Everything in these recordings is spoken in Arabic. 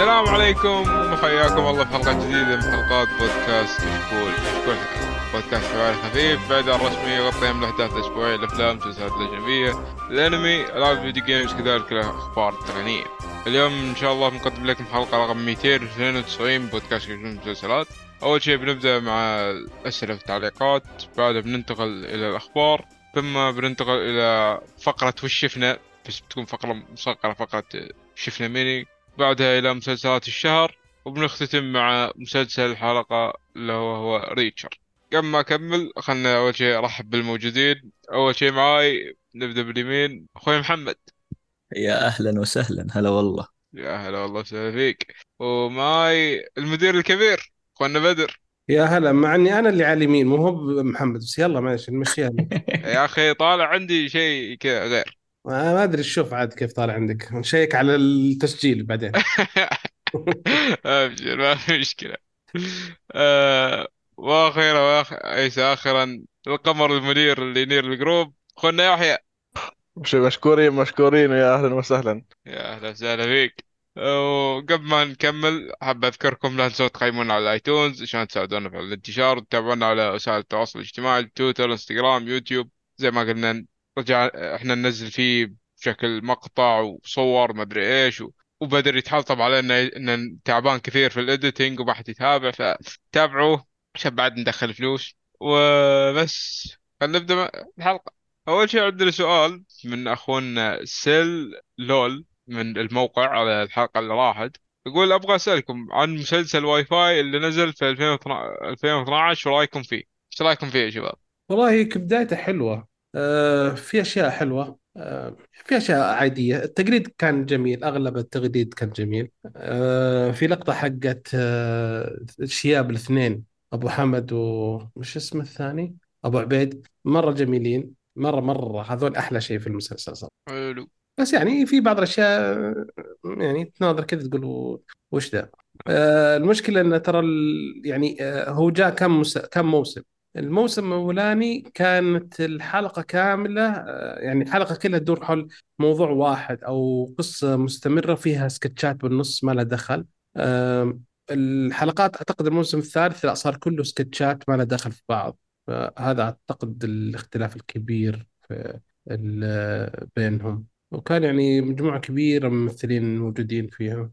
السلام عليكم. وحياكم الله في حلقة جديدة من حلقات بودكاست كشكول كشكول بودكاست حواري خفيف بعد الرسمي يغطي من الأحداث الأسبوعية الأفلام المسلسلات الأجنبية الأنمي ألعاب الفيديو جيمز كذلك الأخبار التقنية اليوم إن شاء الله بنقدم لكم حلقة رقم 292 بودكاست كشكول المسلسلات أول شيء بنبدأ مع الأسئلة والتعليقات بعدها بننتقل إلى الأخبار ثم بننتقل إلى فقرة وش شفنا. بس بتكون فقرة مصغرة فقرة شفنا ميني. بعدها إلى مسلسلات الشهر وبنختتم مع مسلسل الحلقة اللي هو هو ريتشر. قبل ما أكمل خلنا أول شيء أرحب بالموجودين. أول شيء معاي نبدأ باليمين أخوي محمد. يا أهلا وسهلا. هلا والله. يا هلا والله وسهلا فيك. ومعاي المدير الكبير أخونا بدر. يا هلا مع إني أنا اللي على اليمين مو هو محمد بس يلا ماشي نمشيها يا أخي طالع عندي شيء كذا غير. ما ما أدري شوف عاد كيف طالع عندك. نشيك على التسجيل بعدين. أبشر ما في مشكلة. آه وأخيرا واخ... ليس اخرا القمر المنير اللي ينير ال group. اخونا يحيى مش مشكورين مشكورين. يا أهلا وسهلا. يا أهلا وسهلا فيك. وقبل ما نكمل حاب أذكركم لا تنسوا تقيمونا على ال iTunes عشان تساعدونا في الانتشار وتتابعونا على وسائل التواصل الاجتماعي تويتر إنستغرام يوتيوب زي ما قلنا رجع إحنا ننزل فيه بشكل مقطع وصور ما أدري إيش و... وبدر يتحلطم علينا إنه تعبان كثير في ال editing وما حد يتابع فتابعوه عشان بعد ندخل فلوس. وبس خلينا نبدأ الحلقة. أول شيء عندنا سؤال من أخونا سيل لول من الموقع على الحلقة اللي راحت. يقول أبغى أسألكم عن مسلسل واي فاي اللي نزل في 2012 ورايكم فيه؟ إيش رأيكم فيه يا شباب؟ والله كبدايته حلوة. آه في أشياء حلوة آه في أشياء عادية. التقليد كان جميل أغلب التقليد كان جميل. آه في لقطة حقت آه شياب الاثنين أبو حمد ومش اسمه الثاني؟ أبو عبيد. مرة جميلين مرة مرة هذول أحلى شيء في المسلسل صراحة. حلو. بس يعني في بعض الأشياء يعني تناظر كذا تقول وش ذا؟ آه المشكلة انه ترى ال- يعني آه هو جاء كم مس... كم موسم؟ الموسم الأولاني كانت الحلقة كاملة آه يعني الحلقة كلها تدور حول موضوع واحد أو قصة مستمرة فيها سكتشات بالنص ما لها دخل. آه الحلقات أعتقد الموسم الثالث لا صار كله سكتشات ما لها دخل في بعض. فهذا أعتقد الاختلاف الكبير في ال- بينهم. وكان يعني مجموعة كبيرة من الممثلين موجودين فيها.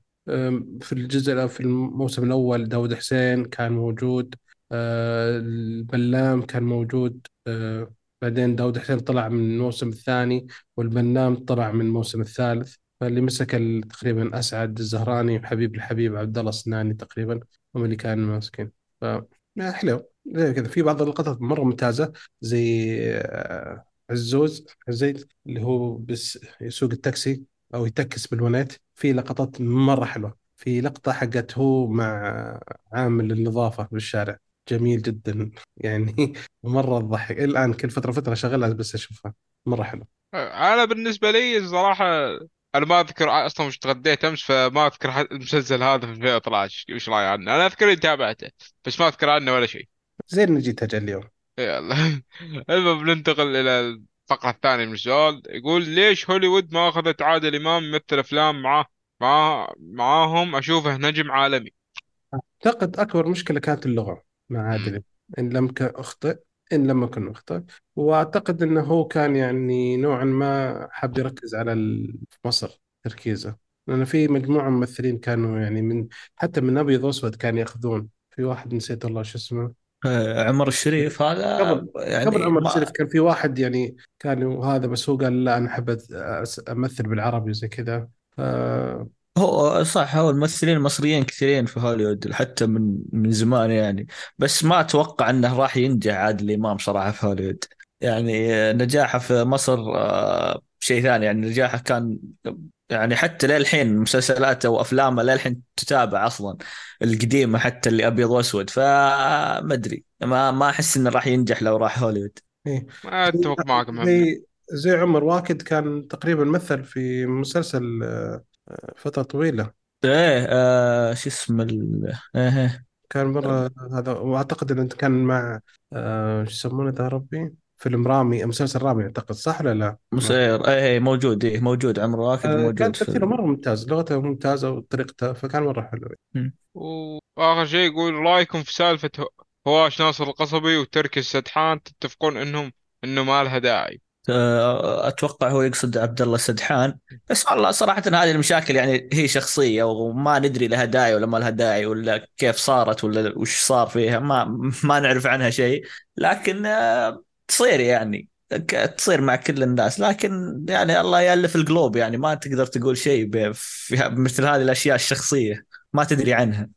في الجزء في الموسم الأول داود حسين كان موجود. البلام كان موجود أه، بعدين داود حسين طلع من الموسم الثاني والبلام طلع من الموسم الثالث فاللي مسك تقريبا أسعد الزهراني وحبيب الحبيب عبد الله السناني تقريبا هم اللي كانوا ماسكين. ف حلو. زي كذا. في بعض اللقطات مرة ممتازة زي أه، عزوز عزيز اللي هو بس يسوق التاكسي أو يتكس بالونات في لقطات مرة حلوة. في لقطة حقت هو مع عامل النظافة بالشارع. جميل جدا. يعني مرة تضحك. الآن كل فترة فترة شغلها بس أشوفها. مرة حلو. أنا بالنسبة لي الصراحة أنا ما أذكر أصلا وش تغديت أمس فما أذكر المسلسل هذا في 2012 وش رايي عنه؟ أنا أذكر إني تابعته بس ما أذكر عنه ولا شيء. زين اني جيت أجل اليوم يلا. المهم بننتقل إلى الفقرة الثانية من السؤال. يقول ليش هوليوود ما أخذت عادل امام يمثل افلام معاه مع معاهم؟ أشوفه نجم عالمي. أعتقد أكبر مشكلة كانت اللغة. مع مم. عادل إن لم كان اخطئ إن لم أكن اخطئ وأعتقد إنه هو كان يعني نوعا ما حاب يركز على مصر تركيزه. لأن في مجموعة ممثلين كانوا يعني من حتى من أبيض وأسود كانوا يأخذون. في واحد نسيت والله شو اسمه. آه، عمر الشريف هذا قبل قبل يعني عمر ما الشريف كان في واحد يعني كان هذا بس هو قال لا أنا أحب أمثل بالعربي وزي كذا. هو صح هو الممثلين المصريين كثيرين في هوليوود حتى من من زمان يعني. بس ما أتوقع إنه راح ينجح عادل إمام صراحة في هوليوود. يعني نجاحه في مصر آه، شيء ثاني. يعني نجاحه كان يعني حتى للحين مسلسلاته وأفلامه للحين تتابع أصلا القديمة حتى اللي أبيض وأسود. فما أدري ما ما أحس إنه راح ينجح لو راح هوليوود. إيه. ما اتفق معك زي زي عمر واكد كان تقريبا مثل في مسلسل آه، فترة طويلة. إيه آه شو اسمه ال... إيه كان مرة هذا وأعتقد إنه كان مع آه، شو يسمونه ذا ربي؟ فيلم رامي مسلسل رامي أعتقد صح ولا لا؟ مسير اي إيه، موجود إيه موجود عمر راكد آه، كان موجود تمثيله في مرة ممتاز لغته ممتازة وطريقته فكان مرة حلو. وآخر شيء يقول رأيكم في سالفة هو- هواش ناصر القصبي وتركي السدحان تتفقون انهم إنه ما لها داعي. آه، أتوقع هو يقصد عبد الله السدحان بس والله صراحة هذه المشاكل يعني هي شخصية وما ندري لها داعي ولا ما لها داعي ولا كيف صارت ولا وش صار فيها ما ما نعرف عنها شيء. لكن آه، تصير يعني تصير مع كل الناس. لكن يعني الله يألف القلوب يعني ما تقدر تقول شيء مثل هذه الأشياء الشخصية ما تدري عنها.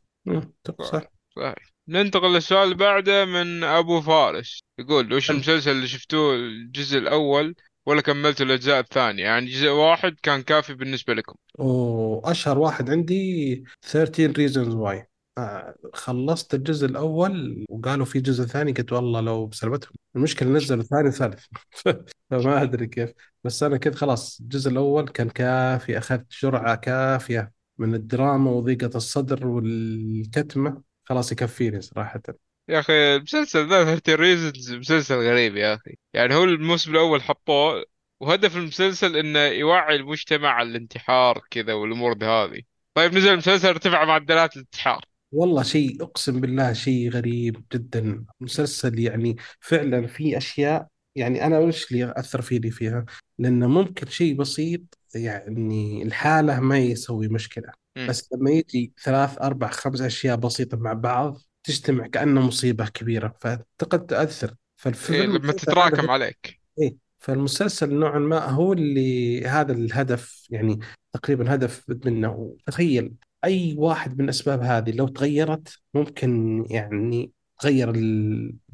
صح. صحيح. ننتقل للسؤال اللي بعده من أبو فارس. يقول وش. المسلسل اللي شفتوه الجزء الأول ولا كملتوا الأجزاء الثانية؟ يعني جزء واحد كان كافي بالنسبة لكم. واشهر واحد عندي 13 reasons why. آه، خلصت الجزء الأول وقالوا في جزء ثاني قلت والله لو بسلبتهم المشكلة نزلوا ثاني وثالث. فما أدري كيف. بس أنا كذا خلاص الجزء الأول كان كافي أخذت جرعة كافية من الدراما وضيقة الصدر والكتمة. خلاص يكفيني صراحة. يا أخي المسلسل ذا 13 Reasons مسلسل غريب يا أخي. يعني هو الموسم الأول حطوه وهدف المسلسل إنه يوعي المجتمع على الانتحار كذا والأمور دي هذه. طيب نزل المسلسل ارتفع معدلات الانتحار. والله شيء أقسم بالله شيء غريب جدا. مسلسل يعني فعلا في أشياء يعني أنا وش اللي اثر فيني فيها؟ لأنه ممكن شيء بسيط يعني الحالة ما يسوي مشكلة. مم. بس لما يجي ثلاث أربع خمس أشياء بسيطة مع بعض تجتمع كأنه مصيبة كبيرة فاعتقد تأثر. إيه فالفيلم لما تتراكم عليك. إيه فالمسلسل نوعا ما هو اللي هذا الهدف يعني تقريبا هدف منه. تخيل أي واحد من الاسباب هذه لو تغيرت ممكن يعني تغير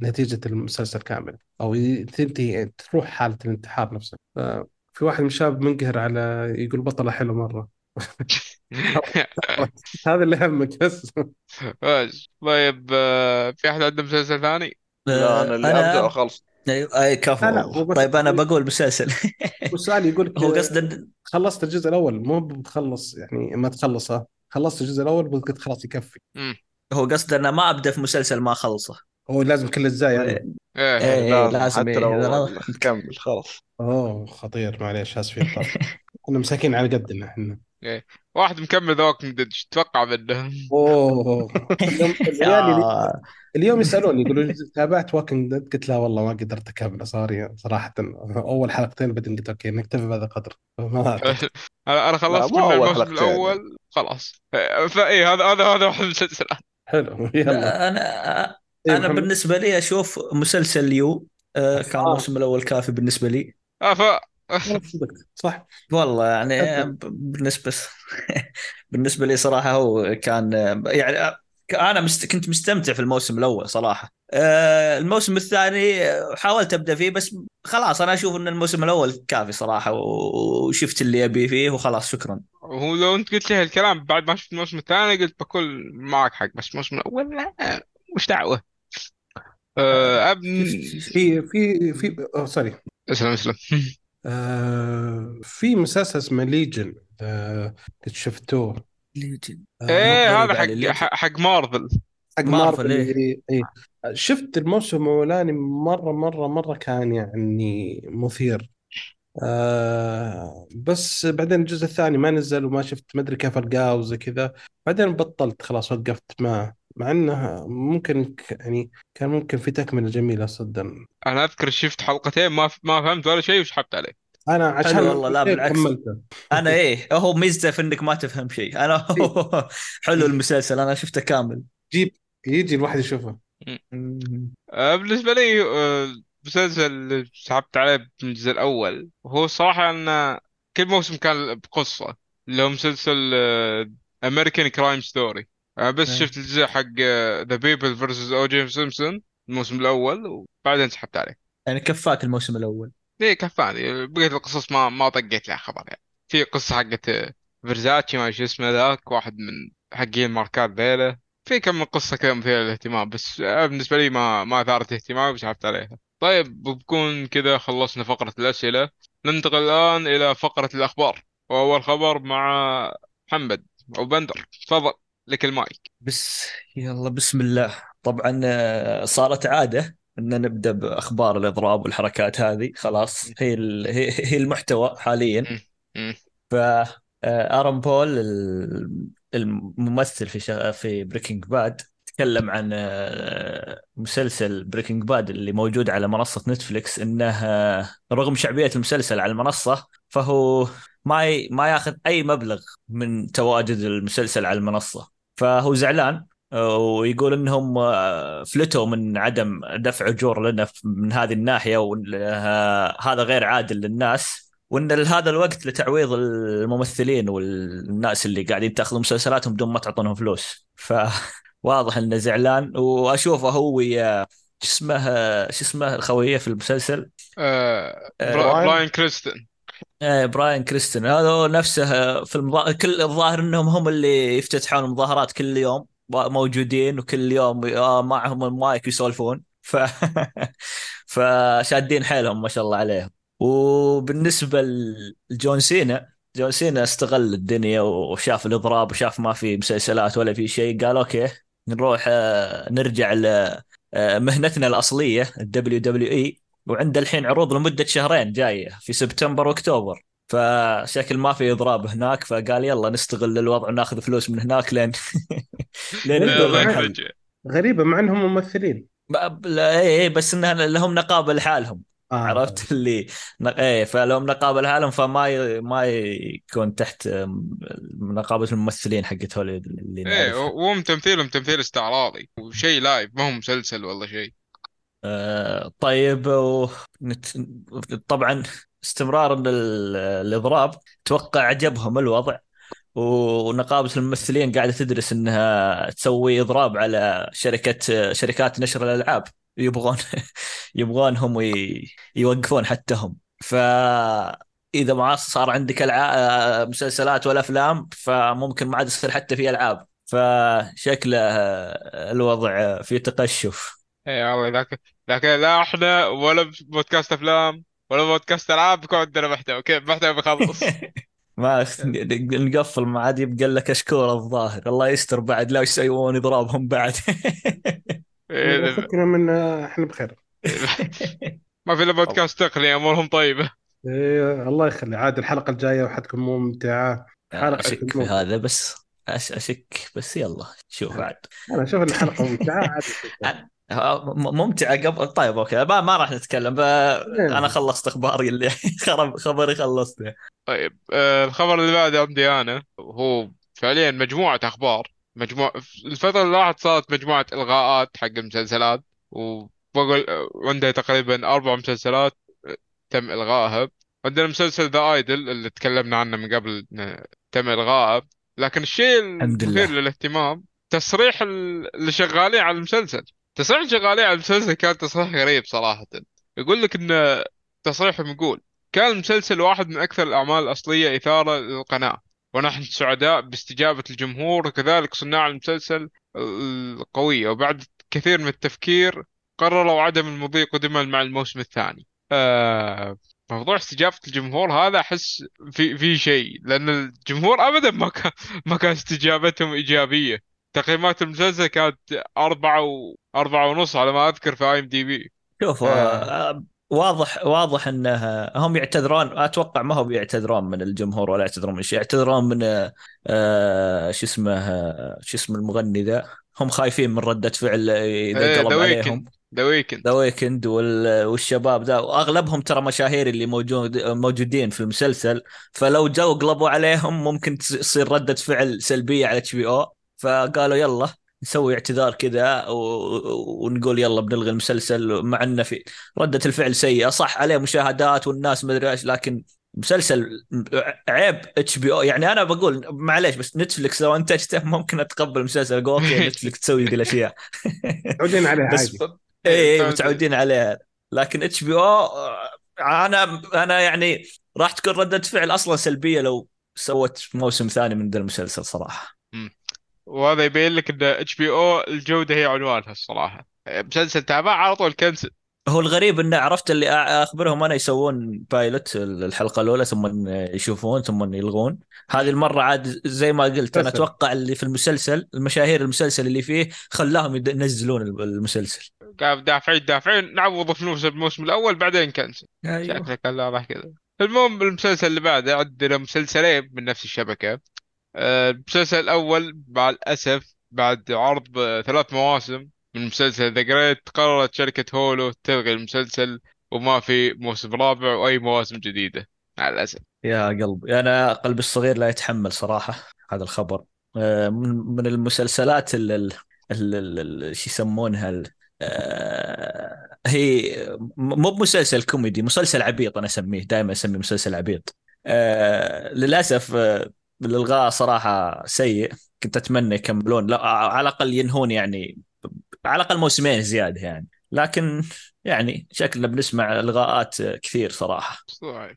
نتيجة المسلسل كامل أو تنتهي تروح حالة الانتحار نفسه في واحد من الشباب منقهر على يقول بطلة حلو مرة. هذا اللي همك بس. ماشي طيب آه، في أحد عنده مسلسل ثاني؟ لا أنا اللي أبدأ واخلص أيوه أي كفو. طيب أنا بقول مسلسل. والسؤال يقول هو قصدا خلصت الجزء الأول مو بتخلص يعني ما تخلصه خلصت الجزء الأول قلت خلاص يكفي. هو قصده انه ما أبدأ في مسلسل ما خلصه هو لازم كل الاجزاء يعني. إيه. إيه، إيه، لازم حتى إيه، لو لا- كمل خلاص. أوه خطير معليش اسفين إحنا مساكين على قدنا إحنا. واحد مكمل The Walking Dead إيش تتوقع منه؟ أوه. اليوم العيال آه، اليوم يسألوني يقولوا تابعت Walking Dead قلت لا والله ما قدرت اكمل صار صراحة أول حلقتين بعدين قلت okay نكتفي بهذا القدر. أنا أنا خلصت كل أول الموسم. الأول خلاص. فاي هذا هذا هذا واحد من المسلسلات. حلو يلا. لا، أنا إيه أنا محمد؟ بالنسبة لي أشوف مسلسل You آه، كان آه. الموسم الأول كافي بالنسبة لي. آه والله صدقت صح. والله يعني بالنسبة بالنسبة لي صراحة هو كان يعني أنا مست... كنت مستمتع في الموسم الأول صراحة. آه، الموسم الثاني حاولت أبدأ فيه بس خلاص أنا أشوف إن الموسم الأول كافي صراحة و- وشفت اللي أبي فيه وخلاص شكرا. هو لو أنت قلت لي هالكلام بعد ما شفت الموسم الثاني قلت بكل معك حق بس الموسم الأول لا مش دعوة. آه ابن في في في أوه sorry اسلم اسلم آه في مسلسل اسمه Legion آه قد شفتوه Legion آه إيه هذا حق Legion. حق مارفل حق مارفل، إيه. إيه. إيه. شفت الموسم الأولاني مره مره مرة كان يعني مثير آه بس بعدين الجزء الثاني ما نزل وما شفت ما أدري كيف ألقاه وزي كذا بعدين بطلت خلاص وقفت معه مع انه ممكن ك- يعني كان ممكن في تكملة جميلة صدق أنا أذكر شفت حلقتين ما ما فهمت ولا شيء وسحبت عليه. أنا عشان حلو والله، لا بالعكس. كملته. أنا إيه هو ميزته في إنك ما تفهم شيء. أنا حلو المسلسل أنا شفته كامل. جيب يجي الواحد يشوفه. آه بالنسبة لي آه المسلسل اللي سحبت عليه من الجزء الأول وهو صراحة إن كل موسم كان بقصة اللي هو مسلسل American Crime Story بس إيه. شفت الجزء حق The People versus O.J. Simpson الموسم الأول وبعدين سحبت عليه. يعني كفاك الموسم الأول. ليه كفاني. بقيت القصص ما ما طقيت لها خبر يعني. في قصة حقت فيرزاتشي ما شو اسمه ذاك واحد من حقين الماركات ذيله. في كم من قصة كذا مثيرة للاهتمام بس آه، بالنسبة لي ما ما أثارت اهتمامي وسحبت عليها. طيب بكون كذا خلصنا فقرة الأسئلة. ننتقل الآن إلى فقرة الأخبار. وأول خبر مع محمد أو بندر. تفضل. لك المايك. بس يلا بسم الله. طبعا آه، صارت عادة إن نبدأ بأخبار الإضراب والحركات هذه. خلاص هي هي هي المحتوى حاليا. ف آه، آرون بول ال- الممثل في. في Breaking Bad تكلم عن آه، مسلسل Breaking Bad اللي موجود على منصة Netflix إنه رغم شعبية المسلسل على المنصة فهو ما ي... ما ياخذ أي مبلغ من تواجد المسلسل على المنصة. فهو زعلان آه، ويقول إنهم آه، فلتوا من عدم دفع أجور لنا من هذه الناحية وهذا غير عادل للناس وإن هذا الوقت لتعويض الممثلين والناس اللي قاعدين تأخذ مسلسلاتهم بدون ما تعطونهم فلوس. فواضح إنه زعلان وأشوفه هو ويا شو اسمه شو اسمه اخويه في المسلسل؟ آه، برا- براين. براين كرانستون آه، براين كرانستون. هذا نفسه في المضا... كل الظاهر إنهم هم اللي يفتتحون المظاهرات كل يوم موجودين وكل يوم آه، معهم المايك يسولفون. ف فشادين حيلهم ما شاء الله عليهم. وبالنسبة لجون سينا جون سينا استغل الدنيا وشاف الإضراب وشاف ما في مسلسلات ولا في شيء قال okay نروح آه، نرجع لمهنتنا الأصلية ال WWE. وعنده الحين عروض لمدة شهرين جاية في سبتمبر وأكتوبر. فشكل ما في إضراب هناك فقال يلا نستغل الوضع وناخذ فلوس من هناك لين لين إيه، غريبة مع إنهم ممثلين. لا اي إي، بس إنها لهم نقابه لحالهم. آه. عرفت؟ اللي إيه فلهم نقابه لحالهم فما ي... ما يكون تحت نقابة الممثلين حقت هوليوود اللي إيه وهم تمثيلهم تمثيل استعراضي وشيء لايف ما هو مسلسل ولا شيء آه طيب و... نت... طبعا استمرار ال- الاضراب أتوقع عجبهم الوضع ونقابة الممثلين قاعدة تدرس إنها تسوي إضراب على شركة شركات نشر الألعاب. يبغون يبغونهم ي... يوقفون حتى هم فاذا ما صار عندك العاب مسلسلات ولا أفلام فممكن ما عاد يصير حتى في ألعاب. فشكله الوضع في تقشف. إيه والله ذاك ذاك لا إحنا ولا بودكاست أفلام ولا بودكاست ألعاب بيكون عندنا محتوى كيف محتوى بيخلص. ما نقفل ما عاد يبقى لك اشكور الظاهر. الله يستر بعد لا يسوون إضرابهم بعد. إيه، فكنا من إحنا بخير. ما في إلا بودكاست تقني أمورهم طيبة. إيه الله يخلي. عاد الحلقة الجاية وحتكون ممتعة. حلقة أشك في. هذا بس أش- أشك بس يلا شوف بعد. أنا أشوف إن الحلقة ممتعة عاد م- ممتعة قبل طيب أوكي ما, ما راح نتكلم ب... أنا خلصت أخباري اللي خرب خبري خلصته طيب آه الخبر اللي بعده عندي أنا هو فعليا مجموعة أخبار. مجموعه الفترة اللي راحت صارت مجموعة إلغاءات حق المسلسلات وبقول عندها تقريبا أربع مسلسلات آه، تم إلغائها. عندنا مسلسل ذا ايدل اللي تكلمنا عنه من قبل تم إلغائه. لكن الشيء الحمد المثير. للاهتمام تصريح ال- اللي شغالين على المسلسل. تصريح شغالين على المسلسل كان تصريح غريب صراحة. يقول لك إن تصريحهم يقول كان المسلسل واحد من أكثر الأعمال الأصلية إثارة للقناة ونحن سعداء باستجابة الجمهور وكذلك صناع المسلسل القوية وبعد كثير من التفكير قرروا عدم المضي قدما مع الموسم الثاني. آه موضوع استجابة الجمهور هذا أحس في في شيء لأن الجمهور أبدا ما كان ما كان استجابتهم إيجابية. تقييمات المسلسل كانت أربعة و أربعة ونص على ما أذكر في أي إم دي بي شوف آه. آه. واضح واضح انه هم يعتذرون. أتوقع ما هو بيعتذرون من الجمهور ولا يعتذرون من شيء. يعتذرون من آه، آه شو اسمه آه شو اسم المغني ذا؟ هم خايفين من ردة فعل إذا إيه، قلب ذا عليهم. Weeknd The Weeknd The Weeknd والشباب ذا. وأغلبهم ترى مشاهير اللي موجود موجودين في المسلسل. فلو جو قلبوا عليهم ممكن تص- تصير ردة فعل سلبية على HBO فقالوا يلا نسوي اعتذار كذا و- ونقول يلا بنلغي المسلسل مع انه في ردة الفعل سيئة. صح عليه مشاهدات والناس ما أدري إيش لكن مسلسل عيب HBO يعني أنا بقول معليش بس Netflix لو انتجته ممكن أتقبل مسلسل أقول okay Netflix تسوي ذي الأشياء. متعودين عليها بس اي إيه، متعودين. عليها. لكن HBO أنا أنا يعني راح تكون ردة فعل أصلا سلبية لو سوت موسم ثاني من ذا المسلسل صراحة. وهذا يبين لك إن HBO الجودة هي عنوانها الصراحة. مسلسل تابع على طول cancel. هو الغريب إنه عرفت اللي أخبرهم أنا يسوون بايلوت الحلقة الأولى ثم يشوفون ثم يلغون. هذه المرة عاد زي ما قلت أنا. أتوقع اللي في المسلسل المشاهير المسلسل اللي فيه خلاهم ينزلون المسلسل. قاعد دافعين دافعين نعوض فلوس الموسم الأول بعدين كنسل. أيوه. شكلك الله راح كذا. المهم المسلسل اللي بعده عندنا مسلسلين من نفس الشبكة. آه، المسلسل الأول مع الأسف بعد عرض آه، ثلاث مواسم من مسلسل The Great قررت شركة Hulu تلغي المسلسل وما في موسم رابع وأي مواسم جديدة مع الأسف. يا قلبي أنا قلبي الصغير لا يتحمل صراحة هذا الخبر. آه، من المسلسلات ال ال- ال- ال- ال- شو يسمونها آه، هي مو بمسلسل كوميدي مسلسل عبيط أنا أسميه دائما أسميه مسلسل عبيط. آه، للأسف آه، الالغاء صراحة سيء. كنت أتمنى يكملون. لا على الأقل ينهون يعني على الأقل موسمين زيادة يعني. لكن يعني شكلنا بنسمع إلغاءات كثير صراحة. صحيح.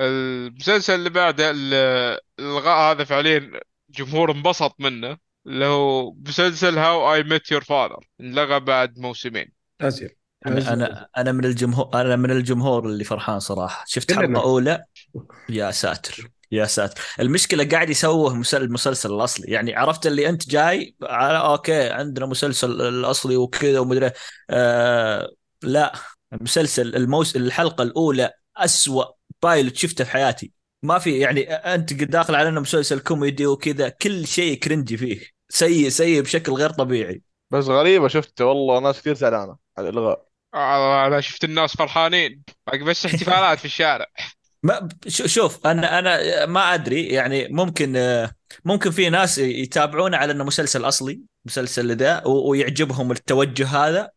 المسلسل اللي بعده ال- الإلغاء هذا فعليا جمهور انبسط منه اللي هو مسلسل هاو اي ميت يور فاذر انلغى بعد موسمين. ازين أنا أنا أنا من الجمهور أنا من الجمهور اللي فرحان صراحة. شفت. حلقة أولى؟ يا ساتر. يا ساتر. المشكلة قاعد يسوه مسل- المسلسل الأصلي. يعني عرفت اللي أنت جاي؟ على okay عندنا مسلسل الأصلي وكذا ومدري. آه لا. المسلسل الموس الحلقة الأولى أسوأ pilot شفته في حياتي. ما في يعني أنت قد داخل علينا مسلسل كوميدي وكذا كل شيء cringy فيه. سيء سيء بشكل غير طبيعي. بس غريبة شفت والله. ناس كثير زعلانة على الإلغاء. آه، أنا شفت الناس فرحانين. باقي بس احتفالات في الشارع. ما شوف أنا أنا ما أدري يعني ممكن ممكن في ناس يتابعونه على إنه مسلسل أصلي مسلسل ذا ويعجبهم التوجه هذا.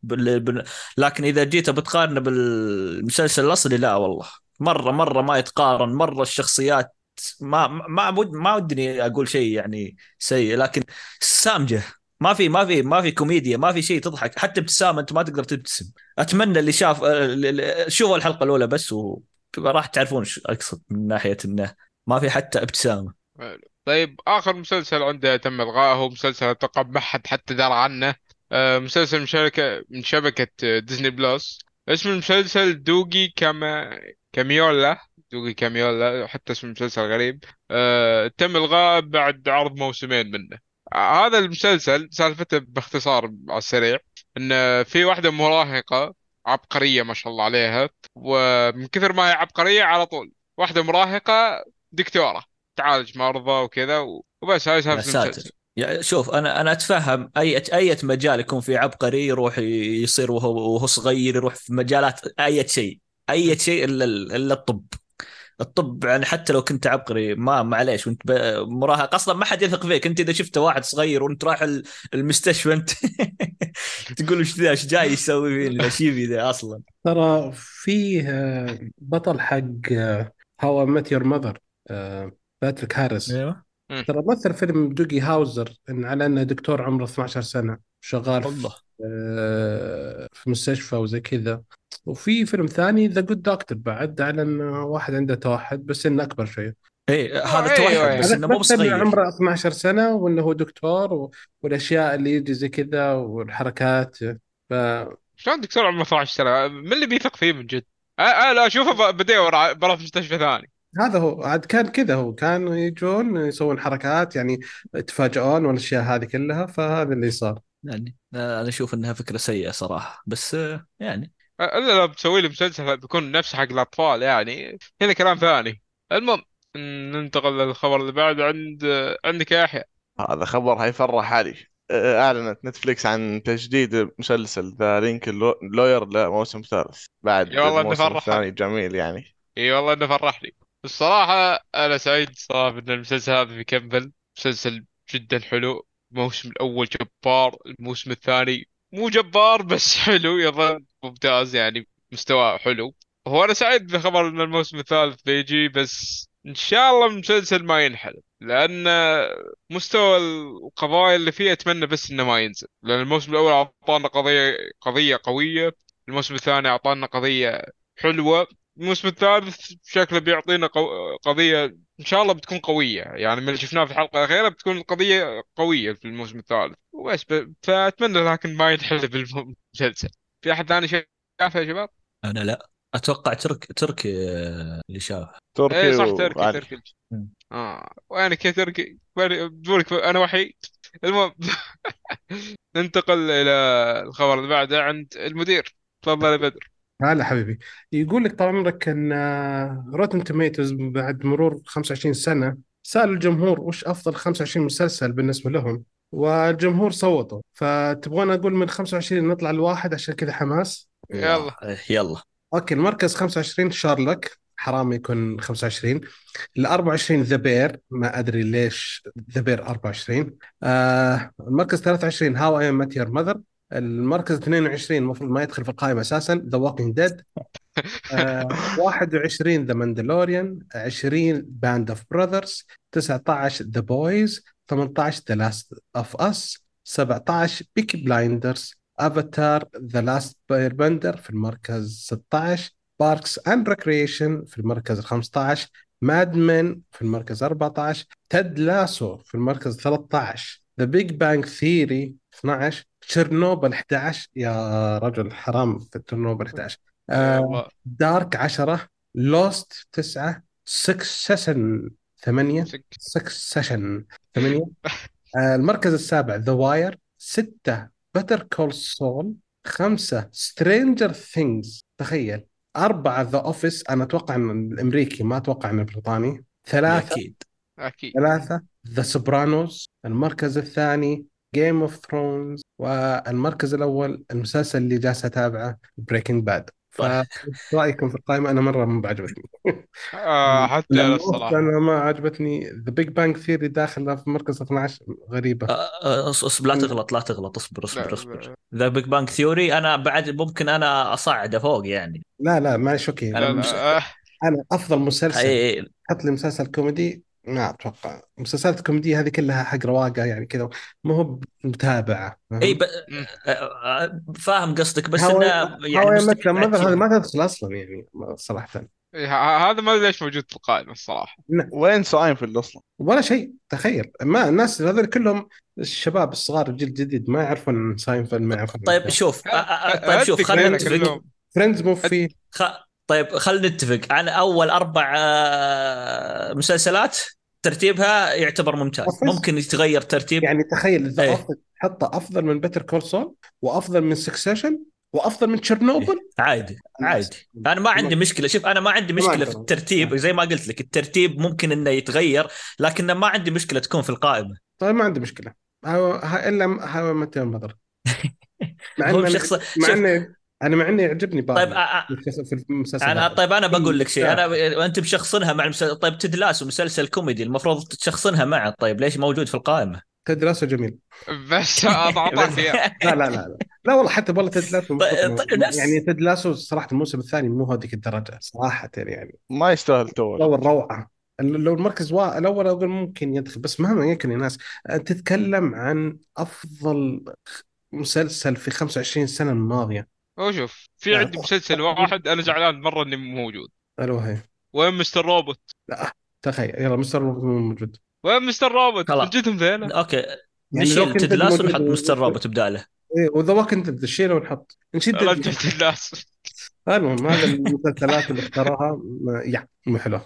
لكن إذا جيت بتقارنه بالمسلسل الأصلي لا والله. مرة مرة ما يتقارن مرة الشخصيات ما ما ما, ودني أقول شيء يعني سيء لكن سامجه. ما في ما في ما في كوميديا ما في شيء تضحك. حتى ابتسامة أنت ما تقدر تبتسم. أتمنى اللي شاف شوفوا الحلقة الأولى بس و... راح تعرفون شو أقصد من ناحية إنه ما في حتى ابتسامة. طيب آخر مسلسل عنده تم إلغائه هو مسلسل أتوقع ما حد حتى درى عنه. آه، مسلسل من شركه من شبكة Disney Plus. اسم المسلسل Doogie كاما Kamealoha. Doogie Kamealoha حتى اسم المسلسل غريب. آه، تم إلغائه بعد عرض موسمين منه. هذا المسلسل سالفته باختصار على السريع إن في واحدة مراهقة عبقرية ما شاء الله عليها. ومن كثر ما هي عبقرية على طول. واحدة مراهقة دكتورة. تعالج مرضى وكذا وبس هاي سالفة يعني شوف أنا أنا أتفهم أي أي مجال يكون في عبقري يروح يصير وهو وهو صغير يروح في مجالات أي شيء. أي شيء إلا إلا الطب. الطب يعني حتى لو كنت عبقري ما معليش وانت ب- مراهق. أصلا ما حد يثق فيك. أنت إذا شفت واحد صغير وأنت رايح ال- المستشفى أنت تقول إيش ذا؟ إيش جاي يسوي فيني؟ إيش يبي ذا أصلا. ترى فيه آه، بطل حق How I Met Your Mother باتريك هاريس أيوه. ترى مثل فيلم Doogie Howser إن على أنه دكتور عمره 12 سنة شغال في والله آه، في مستشفى وزي كذا. وفي فيلم ثاني ذا جود دكتور بعد على انه واحد عنده توحد بس إنه أكبر شوية اي هذا أيوة، توحد أيوة. بس إنه مو مثل بصغير. عمره 12 سنة وإنه هو دكتور و... والأشياء اللي يجي زي كذا والحركات. ف شلون دكتور عمره 12 سنة؟ من اللي بيثق فيه من جد؟ لا اشوفه ب- بدور ع- برا في مستشفى ثاني. هذا هو عاد كان كذا هو كانوا يجون يسوون حركات يعني يتفاجئون والأشياء هذه كلها فهذا اللي صار. يعني أنا أشوف إنها فكرة سيئة صراحة بس يعني إلا لو بتسوي لي مسلسل بيكون نفس حق الأطفال يعني. هنا كلام ثاني. المهم ننتقل للخبر اللي بعد عند عندك يا يحيى. هذا خبر حيفرح علي. آه، أعلنت Netflix عن تجديد مسلسل The Lincoln Lawyer لموسم ثالث. بعد يا والله الموسم نفرح. الثاني جميل يعني. إي والله إنه فرحني. الصراحة أنا سعيد صراحة إن المسلسل هذا بيكمل. مسلسل جدا حلو. الموسم الأول جبار الموسم الثاني مو جبار بس حلو يظل ممتاز يعني مستواه حلو. هو أنا سعيد بخبر إن الموسم الثالث بيجي بس إن شاء الله المسلسل ما ينحل لأن مستوى القضايا اللي فيه أتمنى بس إنه ما ينزل. لأن الموسم الأول أعطانا قضية قضية قوية الموسم الثاني أعطانا قضية حلوة الموسم الثالث شكله بيعطينا قو... قضية إن شاء الله بتكون قوية. يعني من اللي شفناه في الحلقة الأخيرة بتكون القضية قوية في الموسم الثالث. وبس ب... فأتمنى لكن ما ينحل بالمسلسل. في أحد ثاني شيء شافها يا شباب؟ أنا لا. أتوقع ترك تركي اللي شاف. تركي إيه صح تركي وعلي. تركي. آه. وينك يا تركي؟ وين- بدونك أنا وحيد. المهم ننتقل إلى الخبر اللي بعده عند المدير. تفضل يا بدر. هلا حبيبي. يقول لك طال عمرك إن Rotten Tomatoes بعد مرور 25 سنة سالوا الجمهور وش أفضل 25 مسلسل بالنسبة لهم والجمهور صوتوا فتبغون أقول من 25 نطلع لواحد عشان كذا حماس؟ يلا. يلا. okay المركز 25 شارلوك حرام يكون 25 ال 24 The Bear ما أدري ليش The Bear 24 آه المركز 23 How I Met Your Mother المركز 22 المفروض ما يدخل في القائمة أساسا The Walking Dead 21 The Mandalorian 20 Band of Brothers 19 The Boys 18 The Last of Us 17 Peaky Blinders Avatar The Last Airbender في المركز 16 Parks and Recreation في المركز ال 15 Mad Men في المركز 14 Ted Lasso في المركز 13 The Big Bang Theory 12 تشيرنوبل 11 يا رجل حرام في تشيرنوبل 11 يا آه Dark 10 Lost 9 Succession 8 Suc. Succession 8 آه المركز السابع The Wire 6 Better Call Saul 5 Stranger Things تخيل. أربعة The Office أنا أتوقع أن الأمريكي ما أتوقع أنه البريطاني. ثلاثة أكيد. أكيد. ثلاثة The Sopranos المركز الثاني Game of Thrones والمركز الأول المسلسل اللي جالس أتابعه Breaking Bad. فرأيكم في القائمة؟ أنا مرة ما عجبتني. آه حتى أنا الصراحة. أنا ما عجبتني. The Big Bang Theory داخل في مركز 12 غريبة. آه، آه، أص- لا تغلط لا تغلط. أصبر أصبر أصبر. The Big Bang Theory أنا بعد ممكن أنا أصعده فوق يعني. لا لا okay. أنا لا مش- لا آه، أنا أفضل مسلسل. حط لي مسلسل كوميدي. ما أتوقع. المسلسلات الكوميدية هذه كلها حق رواقة يعني كذا ما هو متابعة إي ب... فاهم قصدك بس How إنه يعني مثلا ما هذا أعتبر. ما تدخل أصلا يعني صراحة. إيه، ه- هذا ما أدري ليش موجود في القائمة الصراحة. وين ساينفيلد أصلا؟ ولا شيء تخيل. ما الناس هذول كلهم الشباب الصغار الجيل الجديد ما يعرفون ساينفيلد ما يعرفون طيب شوف طيب شوف خلينا نتفق. Friends مو فيه خ... طيب خلينا نتفق. عن أول أربع آه، مسلسلات ترتيبها يعتبر ممتاز؟ ممكن يتغير ترتيب. يعني تخيل The إيه. Office حطه أفضل من Better Call Saul وأفضل من Succession وأفضل من تشيرنوبل عادي عادي. أنا ما عندي مشكلة. شوف أنا ما عندي مشكلة في. الترتيب زي ما قلت لك الترتيب ممكن إنه يتغير لكن ما عندي مشكلة تكون في القائمة. طيب ما عندي مشكلة. إلا متى مذر مع إنه شخص مع إنه أنا مع إنه يعجبني طيب بارني آه، في المسلسل أنا هذا. طيب أنا بقول لك شيء. لا. أنا وانت مشخصنها مع المسلسل طيب تدلاس مسلسل كوميدي المفروض تشخصنها معه. طيب ليش موجود في القائمة؟ تد لاسو جميل. بس اعطاك اياه لا لا لا لا, لا والله حتى والله تد لاسو طيب- طيب يعني تد لاسو صراحة الموسم الثاني مو هذيك الدرجة صراحة يعني. ما يستاهل تو لو الروعة. لو المركز وا... الأول أقول ممكن يدخل بس مهما يكن يا ناس تتكلم عن أفضل مسلسل في 25 سنة الماضية. هو شوف في آه. عندي مسلسل واحد أنا زعلان مرة اني مو موجود. ألو هي. وين Mr. Robot؟ تخيل. يلا Mr. Robot مو موجود. وين Mr. Robot؟ جدهم ذيلا. okay. يعني نشيل. كنت Ted Lasso ونحط Mr. Robot بداله. إيه و The Walking Dead نشيله ونحط. نشيل الناس المهم هذا المسلسلات اللي اختارها ما- يا مو حلوة.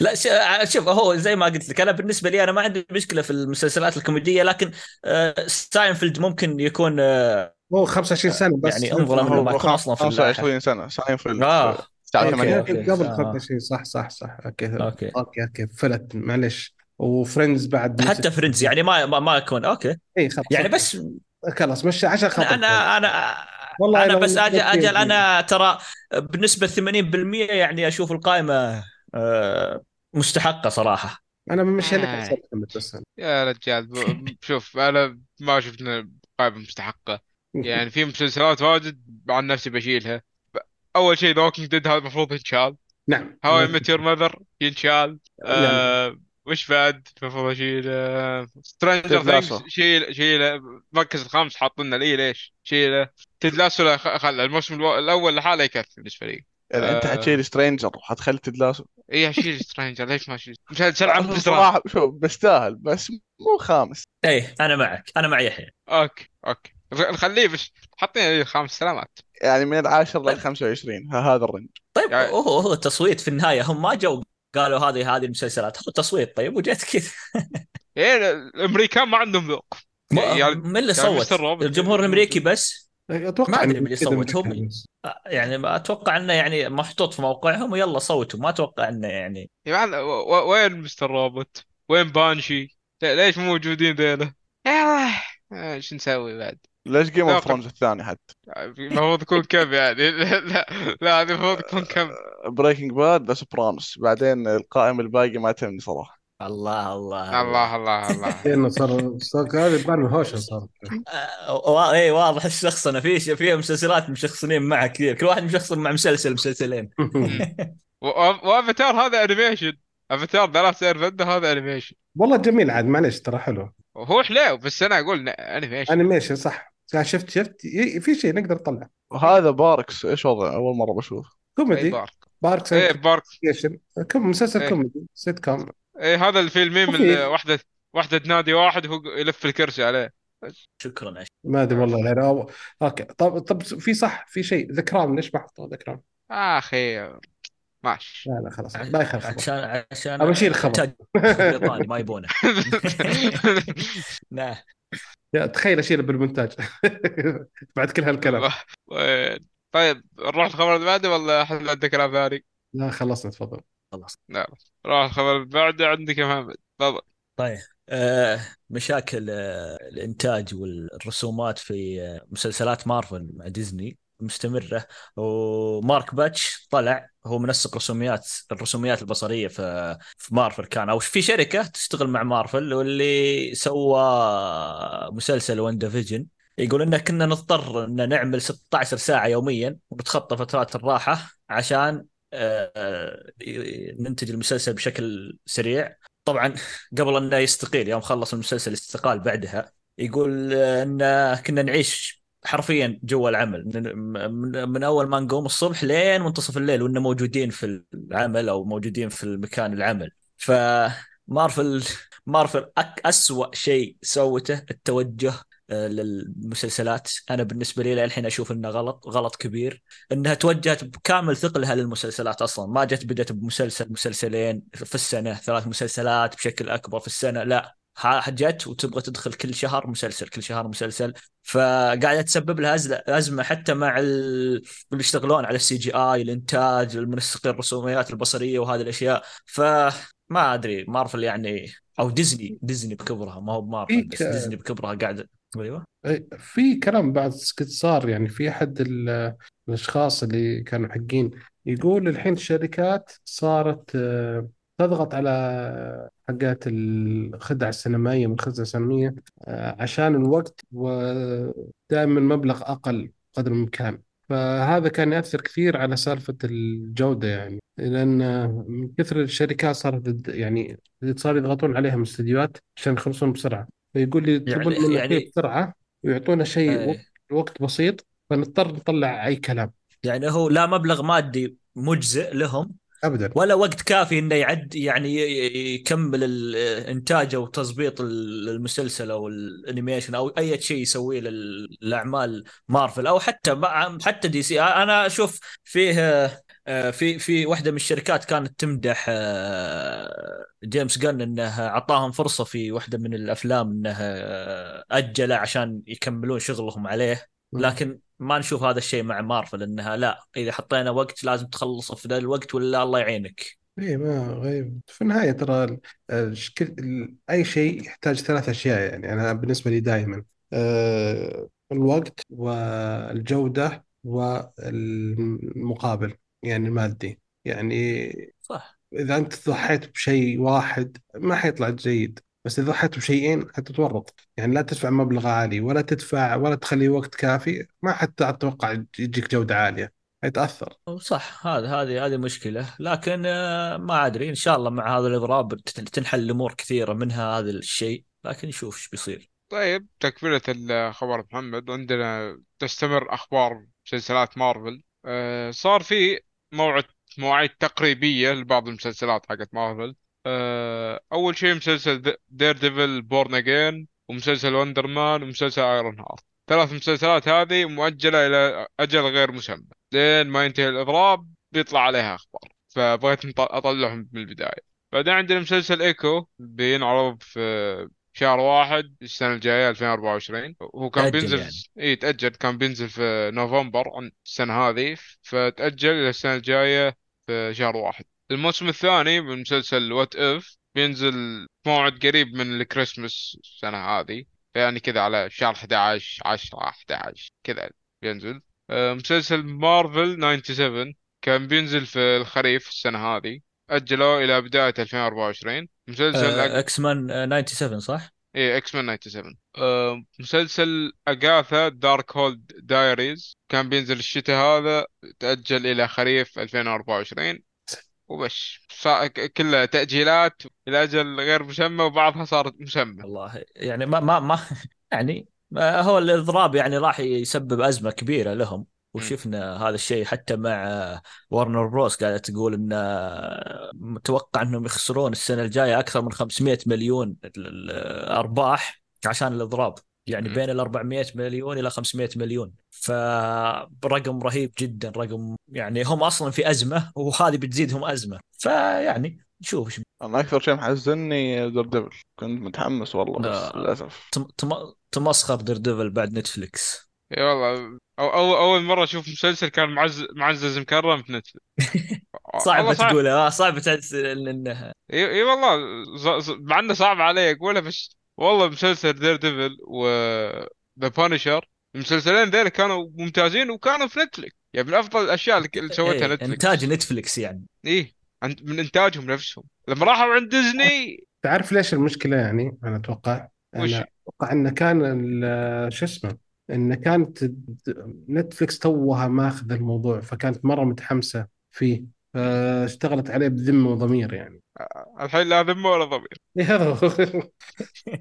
لا ش- شوف هو زي ما قلت لك أنا بالنسبة لي أنا ما عندي مشكلة في المسلسلات الكوميدية لكن آه، ساينفيلد ممكن يكون آه، هو 25 سنة بس. يعني انظلم لما يكون أصلا في اللائحه 25 سنة ساينفيلد. آه الساعة okay، 8 okay. قبل آه. 25 صح صح صح. okay okay. okay okay. فلت معلش و Friends بعد حتى Friends يعني ما ما, ما يكون. okay. إي خلاص. يعني. بس خلاص مش عشان خاطر أنا أنا والله أنا بس أجل أجل فيه. أنا ترى بنسبة 80% يعني أشوف القائمة آه، مستحقة صراحة. أنا بمشي لك آه. بس. يا رجال شوف أنا ما شفنا قائمة مستحقة. يعني في مسلسلات واجد عن نفسي بشيلها. أول شيء The Walking Dead هذا المفروض ينشال. نعم How I Met Your Mother ينشال. آه وش بعد؟ المفروض اشيل Stranger. Things شيل شيل المركز الخامس حاطين لي ليش؟ شيله. Ted Lasso خل الموسم الأول لحاله يكفي بالنسبة لي. يعني أنت آه. حتشيل Stranger وحتخلي Ted Lasso اي اشيل Stranger ليش ما اشيل مسلسل عن بزران صراحة شوف بيستاهل بس مو خامس. إيه أنا معك. أنا مع يحيى. okay okay. خليه بس حطينا الخامس سلامات. يعني من العاشر لل 25 ها- هذا ال range طيب يعني- هو هو تصويت في النهاية هم ما جو قالوا هذه هذه المسلسلات. هو تصويت طيب وجت كذا. إيه الأمريكان ما عندهم ذوق. ما- يعني من اللي يعني صوت؟ الجمهور الأمريكي بس؟ أتوقع ما إنه من اللي صوت، هم-. يعني ما أتوقع إنه يعني محطوط في موقعهم ويلا صوتوا. ما أتوقع إنه يعني يا معلم و- و- وين Mr. Robot؟ وين Banshee؟ ليش مو موجودين ذيلا؟ يلا إيش نسوي بعد؟ ليش Game of Thrones الثاني حتى؟ المفروض يكون كم يعني؟ لا لا, لا هذه المفروض يكون كم؟ Breaking Bad The Sopranos بعدين القائمة الباقي ما تهمني صراحة. الله الله. الله الله الله. لأنه صار صار هذا يبان هوشه صار. وا- اي واضح الشخصنه في في مسلسلات مشخصنين معها كثير. كل واحد مشخصن مع مسلسل مسلسلين. وأفاتار هذا animation أفاتار سير فده هذا animation والله جميل عاد معلش ترى حلو. وهو حلو بس أنا أقول animation animation صح. شفت شفت ي- في شيء نقدر نطلع وهذا باركس إيش وضعه؟ أول مرة بشوف. كوميدي. بارك. باركس إيه بارك. انفستيجيشن كم مسلسل إيه. كوميدي سيت كوم إيه هذا الفيلمين من خفيف. واحدة واحدة تنادي واحد وهو يلف الكرسي عليه. شكرا أش- ما أدري والله يعني أو... أوكي. طب طب في صح في شيء. ذا كراون ليش ما حطوا ذا كراون؟ آخي ماشي. لا لا خلاص. ما يخالف. عشان عشان أبى أشيل الخبر. ما يبونه. نعم. يا تخيل أشيله بالمونتاج. بعد كل هالكلام. وين؟ طيب نروح الخبر اللي بعده ولا حد عندك كلام ثاني؟ لا خلصنا تفضل. خلاص لا نروح الخبر اللي بعده. عندك يا محمد تفضل. طيب آه مشاكل آه الإنتاج والرسومات في آه مسلسلات مارفل مع ديزني. مستمرة. ومارك باتش طلع هو منسق رسوميات الرسوميات البصرية في في مارفل كان أو في شركة تشتغل مع مارفل واللي سوى مسلسل وندا فيجن. يقول إن كنا نضطر إن نعمل 16 ساعة يوميا ونتخطى فترات الراحة عشان آه، آه، ننتج المسلسل بشكل سريع. طبعا قبل أنه يستقيل يوم خلص المسلسل استقال بعدها يقول إن كنا نعيش حرفيا جوا العمل. من, من, أول ما نقوم الصبح لين منتصف الليل وإننا موجودين في العمل أو موجودين في المكان العمل. فمارفل مارفل أك أسوأ شيء سوته التوجه آه، للمسلسلات. أنا بالنسبة لي للحين أشوف إنه غلط غلط كبير. إنها توجهت بكامل ثقلها للمسلسلات أصلا. ما جت بدت بمسلسل مسلسلين في السنة ثلاث مسلسلات بشكل أكبر في السنة. لا جت وتبغى تدخل كل شهر مسلسل كل شهر مسلسل. فقاعدة تسبب لها أزمة حتى مع ال- اللي يشتغلون على ال CGI الإنتاج المنسقين الرسوميات البصرية وهذه الأشياء. فما أدري مارفل يعني أو ديزني ديزني بكبرها. ما هو بمارفل بس ديزني بكبرها قاعدة. أيوه. في كلام بعد قد صار يعني في أحد ال- الأشخاص اللي كانوا حقين يقول الحين الشركات صارت آه، تضغط على حقات الخدع السينمائية من الخدع السينمائية آه، عشان الوقت ودائما مبلغ أقل قدر الإمكان. فهذا كان يأثر كثير على سالفة الجودة يعني لأن من كثر الشركات صارت يعني صار يضغطون عليهم الاستديوهات عشان يخلصون بسرعة. فيقول لي يعني- منا يعني- شيء بسرعة ويعطونا شيء إيه. وقت, وقت بسيط فنضطر نطلع أي كلام. يعني هو لا مبلغ مادي مجزئ لهم ابدا. ولا وقت كافي إنه يعد يعني يكمل الانتاج أو تظبيط ال- المسلسل أو ال animation أو أي شيء يسويه لل- للأعمال مارفل أو حتى حتى دي سي. أنا أشوف فيه آه، في في واحدة من الشركات كانت تمدح آه، جيمس جن إنه أعطاهم فرصة في واحدة من الأفلام إنه آه، أجله عشان يكملون شغلهم عليه. لكن ما نشوف هذا الشيء مع مارفل إنها لا إذا حطينا وقت لازم تخلصه في ذا الوقت ولا الله يعينك. اي ما غيب. في النهاية ترى ال- الشك- ال- أي شيء يحتاج ثلاث أشياء يعني. أنا بالنسبة لي دائما أه الوقت والجودة والمقابل يعني المادي. يعني صح. إذا أنت ضحيت بشيء واحد ما حيطلع جيد. بس إذا ضحيت بشيئين حتتورط يعني لا تدفع مبلغ عالي ولا تدفع ولا تخلي وقت كافي ما حتى أتوقع يجيك جودة عالية. حيتاثر صح هذا هذه هذه مشكلة. لكن آه، ما أدري. إن شاء الله مع هذا الاضراب تنحل امور كثيرة منها هذا الشيء. لكن نشوف إيش بيصير. طيب تكملة الخبر محمد. وعندنا تستمر أخبار مسلسلات مارفل. أه صار في موعد مواعيد تقريبية لبعض المسلسلات حقت مارفل. أه أول شيء مسلسل Daredevil Born Again ومسلسل Wonder Man ومسلسل Ironheart ثلاث مسلسلات هذه مؤجلة إلى أجل غير مسمى. لين ما ينتهي الإضراب بيطلع عليها أخبار. فبغيت أطلعهم من البداية. بعدين عندنا مسلسل ايكو بينعرض في شهر واحد السنة الجاية 2024 هو كان بينزل يعني. إي تأجل. كان بينزل في نوفمبر السنة هذه. فتأجل إلى السنة الجاية في شهر واحد. الموسم الثاني من مسلسل What If بينزل موعد قريب من الكريسماس السنة هذه. يعني كذا على شهر 11 10 11 كذا بينزل. آه، مسلسل مارفل 97 كان بينزل في الخريف السنة هذه. أجلوه إلى بداية 2024 مسلسل X-Men آه، 97 صح؟ إيه X-Men 97 أه مسلسل Agatha Darkhold Diaries كان بينزل الشتاء هذا تأجل إلى خريف 2024 وبس صا- ك- كلها تأجيلات إلى أجل غير مسمى وبعضها صارت مسمى. والله يعني ما ما ما يعني ما هو الإضراب يعني راح يسبب أزمة كبيرة لهم. وشفنا هذا الشيء حتى مع ورنر بروس قاعدة تقول إن متوقع إنهم يخسرون السنة الجاية أكثر من 500 مليون ارباح عشان الإضراب. يعني. بين ال 400 مليون إلى 500 مليون. فرقم رهيب جدا رقم يعني هم أصلا في أزمة وهذه بتزيدهم أزمة. فيعني نشوف إيش أنا أكثر شيء محزني Daredevil كنت متحمس والله بس آه. للأسف. تم- تم- تمسخر Daredevil بعد نتفليكس إي والله. أو أو أول مرة أشوف مسلسل كان معزز معزز مكرم في نتفلكس صعب صعب. تقولها آه، صعب تحس ان انها اي إي والله. ز- ز- مع إنه صعب علي اقولها بس والله مسلسل Daredevil و The Punisher المسلسلين ذيلا كانوا ممتازين وكانوا في نتفلكس يعني من أفضل الأشياء اللي سوتها إيه نتفلكس إنتاج نتفليكس يعني. إيه عند من إنتاجهم نفسهم. لما راحوا عند ديزني تعرف ليش المشكلة يعني؟ أنا أتوقع وش؟ أنا أتوقع انه كان ال- شو اسمه؟ انه كانت نتفلكس توها ماخذ الموضوع فكانت مرة متحمسة فيه. فاشتغلت عليه بذمة وضمير يعني. الحين لا ذمة ولا ضمير. هذا هو.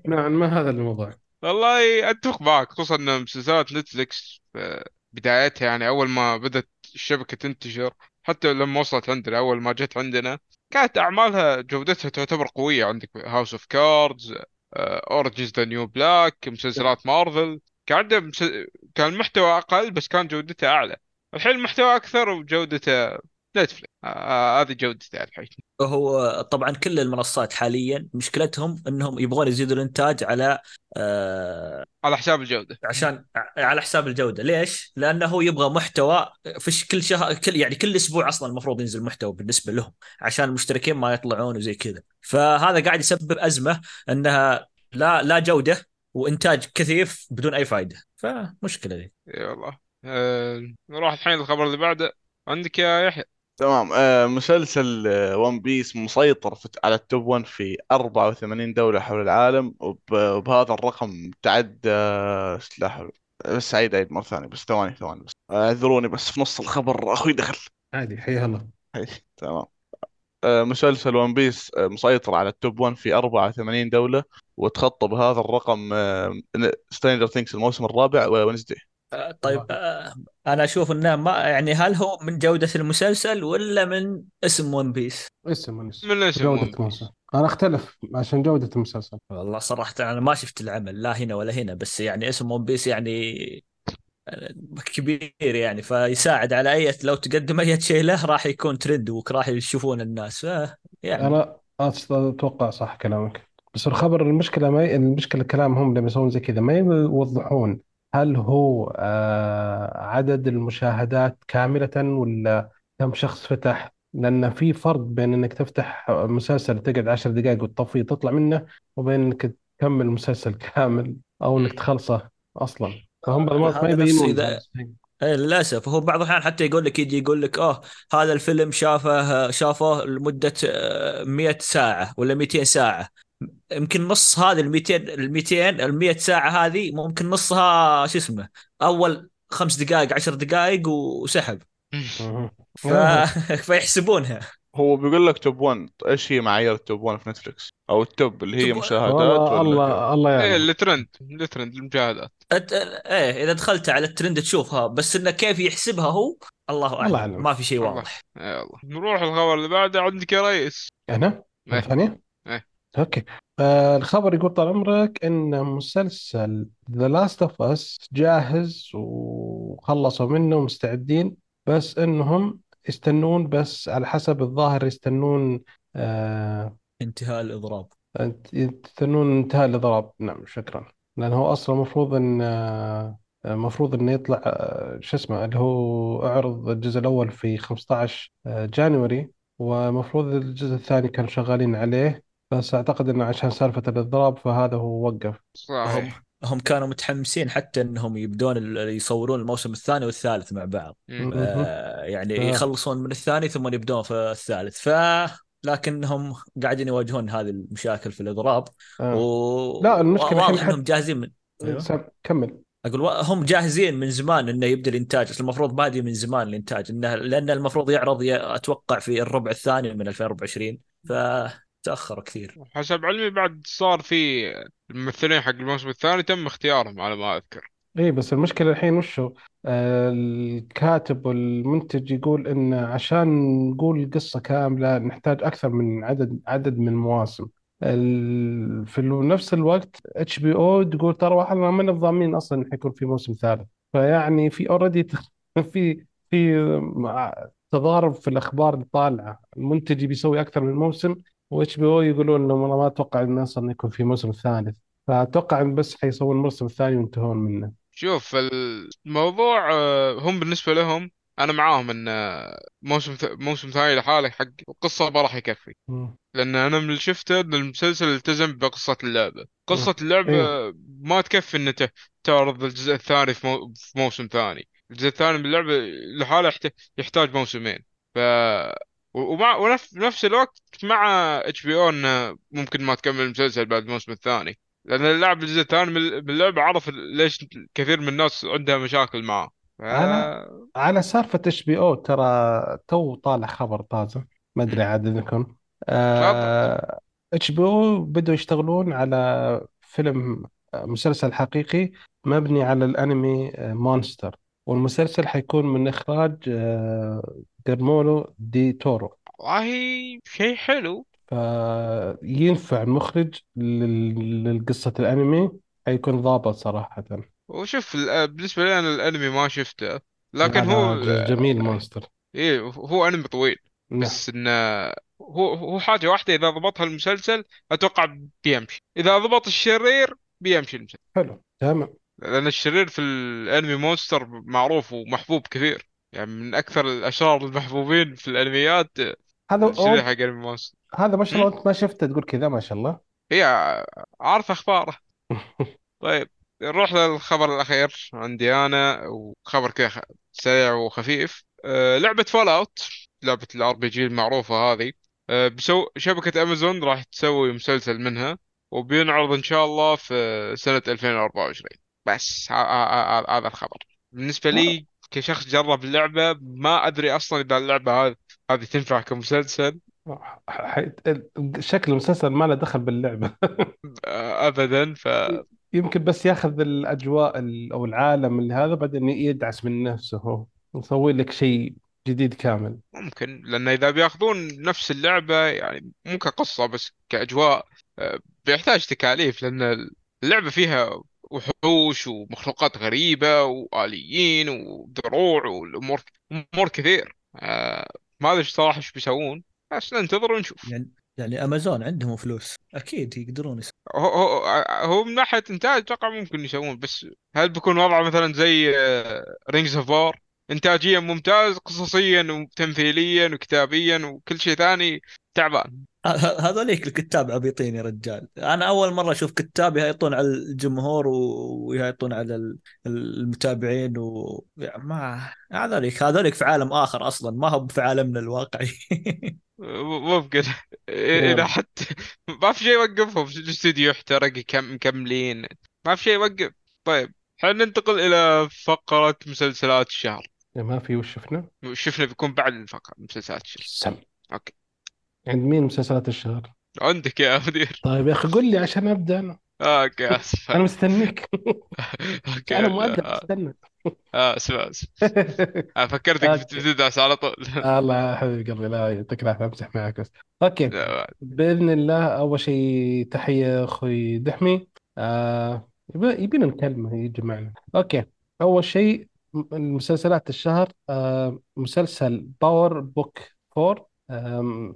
نوعا ما هذا الموضوع؟ والله أتفق معك خصوصا إن مسلسلات نتفلكس في بدايتها يعني أول ما بدت الشبكة تنتشر حتى لما وصلت عندنا أول ما جت عندنا كانت أعمالها جودتها تعتبر قوية. عندك House of Cards Orange Is the New Black مسلسلات مارفل كان عندها مس... كان المحتوى أقل بس كان جودته أعلى. الحين المحتوى أكثر وجودته نتفلكس آه هذه جودته الحين هو طبعا كل المنصات حاليا مشكلتهم إنهم يبغون يزيدوا الإنتاج على آه على حساب الجودة. عشان على حساب الجودة. ليش؟ لأنه هو يبغى محتوى في كل شهر كل يعني كل أسبوع أصلا المفروض ينزل محتوى بالنسبة لهم عشان المشتركين ما يطلعون وزي كذا. فهذا قاعد يسبب أزمة إنها لا لا جودة وإنتاج كثيف بدون أي فائده فمشكلة ذي. إي والله. آه نروح الحين للخبر اللي بعده. عندك يا يحيى. تمام. آه مسلسل One Piece مسيطر في على ال top 1 في 84 دولة حول العالم وب- وبهذا الرقم تعدى لا حول بس عيد عيد مرة ثانية بس ثواني ثواني بس. اعذروني بس في نص الخبر أخوي دخل. عادي حيا الله. هي، تمام. آه، مسلسل One Piece آه، مسيطر على ال top 1 في 84 دولة وتخطى بهذا الرقم Stranger Things الموسم الرابع و Wednesday آه، طيب آه، أنا أشوف إنه ما يعني هل هو من جودة المسلسل ولا من اسم One Piece؟ اسم من اسم من اسم جودة One Piece. المسلسل أنا أختلف عشان جودة المسلسل. والله صراحة أنا ما شفت العمل لا هنا ولا هنا بس يعني اسم One Piece يعني كبير يعني فيساعد على أي لو تقدم أي شيء له راح يكون ترند وراح يشوفون الناس ف يعني. أنا أتوقع صح كلامك. بس الخبر المشكلة ما ي... المشكلة كلامهم لما يسوون زي كذا ما يوضحون هل هو آه عدد المشاهدات كاملة ولا كم شخص فتح؟ لأن في فرق بين إنك تفتح مسلسل تقعد عشر دقائق وتطفيه تطلع منه وبين إنك تكمل مسلسل كامل أو إنك تخلصه أصلا. فهم بعض المرات ما يبينون إذا-. إيه للأسف. هو بعض الأحيان حتى يقول لك يجي يقول لك آه هذا الفيلم شافه شافه لمدة آه، 100 ساعة ولا 200 ساعة. يمكن نص هذه ال 200 ال 200 ال 100 ساعة هذه ممكن نصها شو اسمه أول خمس دقائق عشر دقائق وسحب. ف... فيحسبونها. هو بيقول لك top 1 إيش هي معايير ال top 1 في نتفلكس أو ال top اللي هي مشاهدات والله ولا الله الله إيه يعلم ال trend ال trend المشاهدات. أت... إيه إذا دخلت على الترند تشوفها بس إنه كيف يحسبها هو؟ الله أعلم. ما في شيء الله. واضح. يلا نروح الخبر اللي بعده. عندك يا ريس. أنا؟ إيه. okay. آه الخبر يقول طال عمرك إن مسلسل The Last of Us جاهز وخلصوا منه ومستعدين بس إنهم يستنون بس على حسب الظاهر يستنون آه انتهاء الإضراب. يستنون انتهاء الإضراب. نعم شكرا. لأنه هو أصلا المفروض إن آه، المفروض إنه يطلع آه، شو اسمه اللي هو اعرض الجزء الأول في 15 آه، January ومفروض الجزء الثاني كانوا شغالين عليه. بس أعتقد إنه عشان سالفة الاضراب فهذا هو وقف هم صحيح هم كانوا متحمسين حتى إنهم يبدون ال- يصورون الموسم الثاني والثالث مع بعض مم. آه، يعني آه. يخلصون من الثاني ثم يبدون في الثالث ف لكنهم قاعدين يواجهون هذه المشاكل في الاضراب آه. و لا، المشكلة واضح إنهم حد- جاهزين من أيوه. سام- كمل أقول وا- هم جاهزين من زمان إنه يبدأ الإنتاج أصل المفروض بادي من زمان الإنتاج انه لأن المفروض يعرض ي- أتوقع في الربع الثاني من 2024 فتاخر كثير. حسب علمي بعد صار في الممثلين حق الموسم الثاني تم اختيارهم على ما أذكر. إيه بس المشكلة الحين وشو آه الكاتب والمنتج يقول إن عشان نقول القصة كاملة نحتاج أكثر من عدد عدد من مواسم. ال... في نفس الوقت HBO تقول ترى إحنا ما ضامنين أصلا إنه حيكون في موسم ثالث. فيعني في already في في تضارب في الأخبار اللي طالعة. المنتج بيسوي أكثر من موسم. واتش بي أو يقولون إنه أنا ما أتوقع انه أصلا يكون في موسم ثالث. فأتوقع إن بس حيسوون الموسم الثاني وينتهون منه. شوف الموضوع آه، هم بالنسبة لهم أنا معاهم إن آه، موسم ث... موسم ثاني لحاله حق القصة ما راح يكفي. مم. لأن أنا من اللي شفته إن المسلسل التزم بقصة اللعبة. قصة اللعبة إيه. ما تكفي إن ت- تعرض الجزء الثاني في, مو... في موسم ثاني. الجزء الثاني من اللعبة لحاله يحت... يحتاج موسمين. ف ومع ونفس نفس الوقت مع HBO انه ممكن ما تكمل المسلسل بعد الموسم الثاني. لأن اللعبة الجزء الثاني من اللعبة عرف ليش كثير من الناس عندها مشاكل معه. ف... أنا- على سالفة HBO ترى تو طالع خبر طازة. ما أدري عاد انكم HBO بدوا يشتغلون على فيلم آه، مسلسل حقيقي مبني على الأنمي Monster والمسلسل حيكون من إخراج آه، جييرمو ديل تورو. والله شيء حلو. فينفع المخرج لل- للقصة الأنمي؟ حيكون ضابط صراحة. وشوف ال- بالنسبة لي أنا الأنمي ما شفته لكن لا، هو لا، جميل Monster. إيه هو أنمي طويل. نعم. بس إنه هو هو حاجة واحدة إذا ضبطها المسلسل أتوقع بيمشي. إذا ضبط الشرير بيمشي المسلسل. حلو تمام. لأن الشرير في الأنمي Monster معروف ومحبوب كثير. يعني من أكثر الأشرار المحبوبين في الأنميات هذا الشرير حق أنمي Monster. هذا ما شاء الله انت ما شفته تقول كذا ما شاء الله. هي عارف أخباره. طيب نروح للخبر الأخير عندي أنا وخبر كذا سريع وخفيف. أه لعبة Fallout لعبه ال RPG المعروفة هذه. أه بسو شبكة امازون راح تسوي مسلسل منها وبينعرض إن شاء الله في سنة 2024 بس هذا الخبر. بالنسبة لي كشخص جرب اللعبة ما أدري أصلا إذا اللعبة هذه هذه تنفع كمسلسل. شكل المسلسل ما له دخل باللعبة. أه ابدا ف يمكن بس ياخذ الأجواء ال- أو العالم اللي هذا بعدين يدعس من نفسه هو يسوي لك شيء جديد كامل. ممكن لأن إذا بياخذون نفس اللعبة يعني مو كقصة بس كأجواء آه، بيحتاج تكاليف لأن اللعبة فيها وحوش ومخلوقات غريبة وآليين ودروع والأمور أمور كثير. آه، ما أدري صراحة إيش بيسوون بس ننتظر ونشوف. يعني يعني أمازون عندهم فلوس أكيد يقدرون يسوون هو هو هو من ناحية إنتاج أتوقع ممكن يسوون بس هل بيكون وضعه مثلا زي رينجز اوف وار انتاجيا ممتاز قصصيا وتمثيليا وكتابيا وكل شيء ثاني تعبان. ه- هذوليك الكتاب عبيطين يا رجال. أنا أول مرة أشوف كتاب يهيطون على الجمهور ويهيطون على ال- المتابعين و يعني ما هذوليك هذوليك في عالم آخر أصلا. ما هو في عالمنا الواقعي. ممكن إذا حتى ما في شيء يوقفهم. الاستوديو احترق كم مكملين ما في شيء يوقف. طيب حين ننتقل إلى فقرة مسلسلات الشهر. يعني ما في وش شفنا؟ شفنا بيكون بعد الفقرة مسلسلات الشهر. سم. okay. عند مين مسلسلات الشهر؟ عندك يا مدير طيب يا أخي قل لي عشان أبدأ أنا. okay أسف. أنا مستنيك. okay أنا مؤدب آه، استنى آه اسمع اسمع آه، فكرتك بتدعس على طول. الله يا حبيبي قلبي لا يعطيك العافية امزح معك بس. okay. بإذن الله أول شيء تحية أخوي دحمي. آه يبي- يبينا نكلمه يجي معنا. okay. أول شيء م- مسلسلات الشهر آه مسلسل Power Book 4 آم،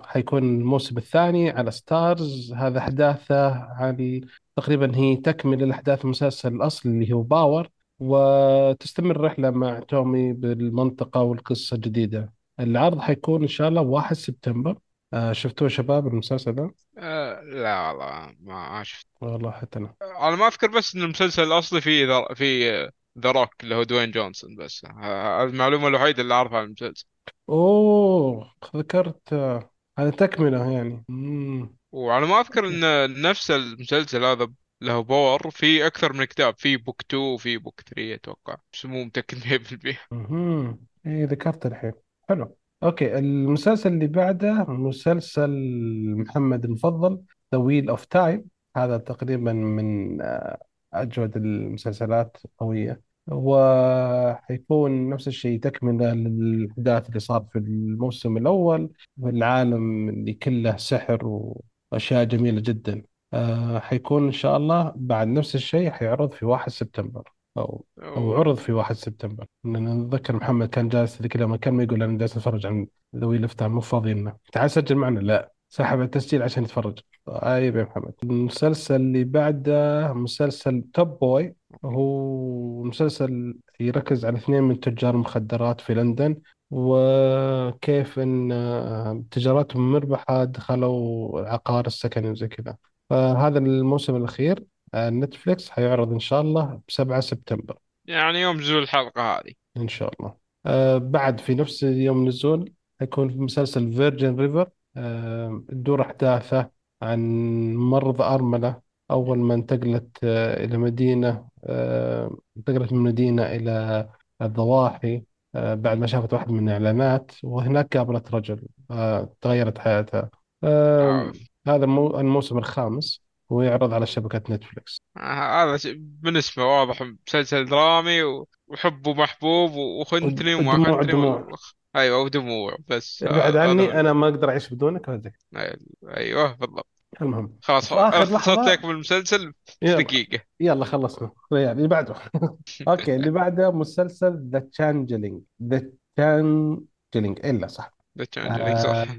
حيكون الموسم الثاني على ستارز هذا أحداثه عن تقريبا هي تكمل الأحداث المسلسل الاصلي اللي هو Power وتستمر الرحله مع تومي بالمنطقة والقصة الجديدة. العرض حيكون إن شاء الله 1 سبتمبر. آه شفتوه شباب المسلسل ده؟ آه، لا والله ما شفت. والله حتى أنا. أنا ما أذكر بس إن المسلسل الأصلي فيه في The Rock اللي هو دوين جونسون بس ه- هذه المعلومة الوحيدة اللي أعرفها عن المسلسل أوه ذكرت آه، هذا تكملة يعني مم. وعلى ما أذكر. إن نفس المسلسل هذا له Power في أكثر من كتاب في Book 2 وفي Book 3 أتوقع بس مو متأكد 100% مهم. إيه ذكرت الحين حلو okay المسلسل اللي بعده مسلسل محمد المفضل The Wheel of Time هذا تقريبا من آه، أجود المسلسلات القوية وحيكون نفس الشيء تكملة للأحداث اللي صار في الموسم الأول في العالم اللي كله سحر وأشياء جميلة جدا. آه حيكون إن شاء الله بعد نفس الشيء حيعرض في 1 سبتمبر. أو أو عرض في 1 سبتمبر. لأن أتذكر محمد كان جالس ذيك اليوم كان ما يقول أنا جالس أتفرج عن ذوي الأفتام مو فاضي لنا. تعال سجل معنا؟ لا. سحب التسجيل عشان يتفرج. طيب يا محمد. المسلسل اللي بعده مسلسل توب بوي هو مسلسل يركز على اثنين من تجار المخدرات في لندن وكيف إن آه، تجارتهم مربحة دخلوا العقار السكني وزي كذا. فهذا الموسم الأخير آه، Netflix حيعرض إن شاء الله بسبعة سبتمبر. يعني يوم نزول الحلقة هذه. إن شاء الله. آه بعد في نفس يوم النزول حيكون في مسلسل Virgin River آه تدور أحداثه عن ممرضة أرملة أول ما انتقلت آه إلى مدينة آه انتقلت من مدينة إلى الضواحي آه بعد ما شافت واحد من الإعلانات وهناك قابلت رجل آه تغيرت حياتها. آه آه، هذا المو الموسم الخامس ويعرض على شبكة نتفليكس. آه، هذا ش- من اسمه واضح مسلسل درامي و- وحب ومحبوب وخنتني وما ودموع خنتني دموع. أيوه ودموع بس ابعد آه، عني أنا ما أقدر أعيش بدونك وهذا أيوه بالضبط. المهم خلاص اختصرت لحظة. لك من المسلسل في يلا خلصنا. يلا اللي بعده. okay اللي بعده مسلسل The Changeling The Changeling إلا صح. The Changeling آه صح.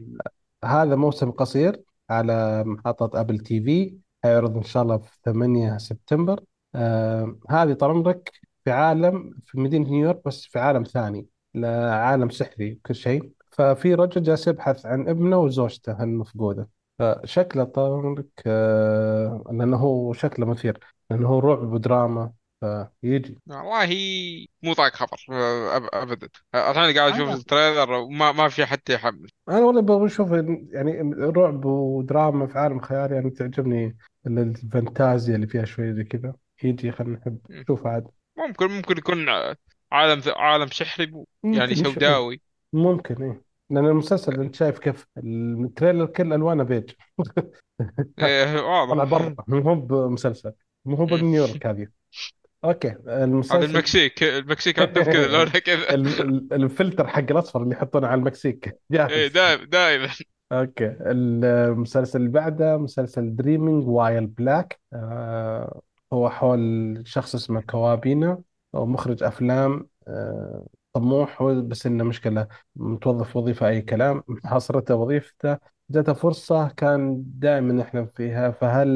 هذا موسم قصير على محطة Apple TV حيعرض إن شاء الله في 8 سبتمبر. آه هذه طال عمرك في عالم في مدينة نيويورك بس في عالم ثاني. لا عالم سحري وكل شيء. ففي رجل جالس يبحث عن ابنه وزوجته المفقودة. فشكله طال عمرك آه لأنه هو شكله مثير لأنه هو رعب ودراما. فيجي. والله مو طاق خبر أب- ابدا. الحين قاعد أشوف أنا ال trailer وما ما في حتى يحمس أنا والله ببغى أشوف يعني رعب ودراما في عالم خيالي يعني تعجبني الفانتازيا اللي فيها شوية زي كذا. يجي خلينا نحب نشوف عاد. ممكن ممكن يكون عالم عالم سحري مو- يعني سوداوي ممكن إيه. لأن المسلسل أنت شايف كيف ال trailer كل ألوانه بيج. طلع واضح. برا. مو هو بمسلسل. مو هو. بنيويورك هذه. هذا المسلسل المكسيك. المكسيك عندهم كذا لونها كذا. ال- ال- الفلتر حق الأصفر اللي يحطونه على المكسيك. إيه جاهز دائما دائما okay. المسلسل اللي بعده مسلسل Dreaming Whilst Black آه هو حول شخص اسمه كوابينا. هو مخرج أفلام آه طموح هو بس إنه مشكلة متوظف وظيفة أي كلام حصرته وظيفته جاته فرصة كان دائما يحلم فيها فهل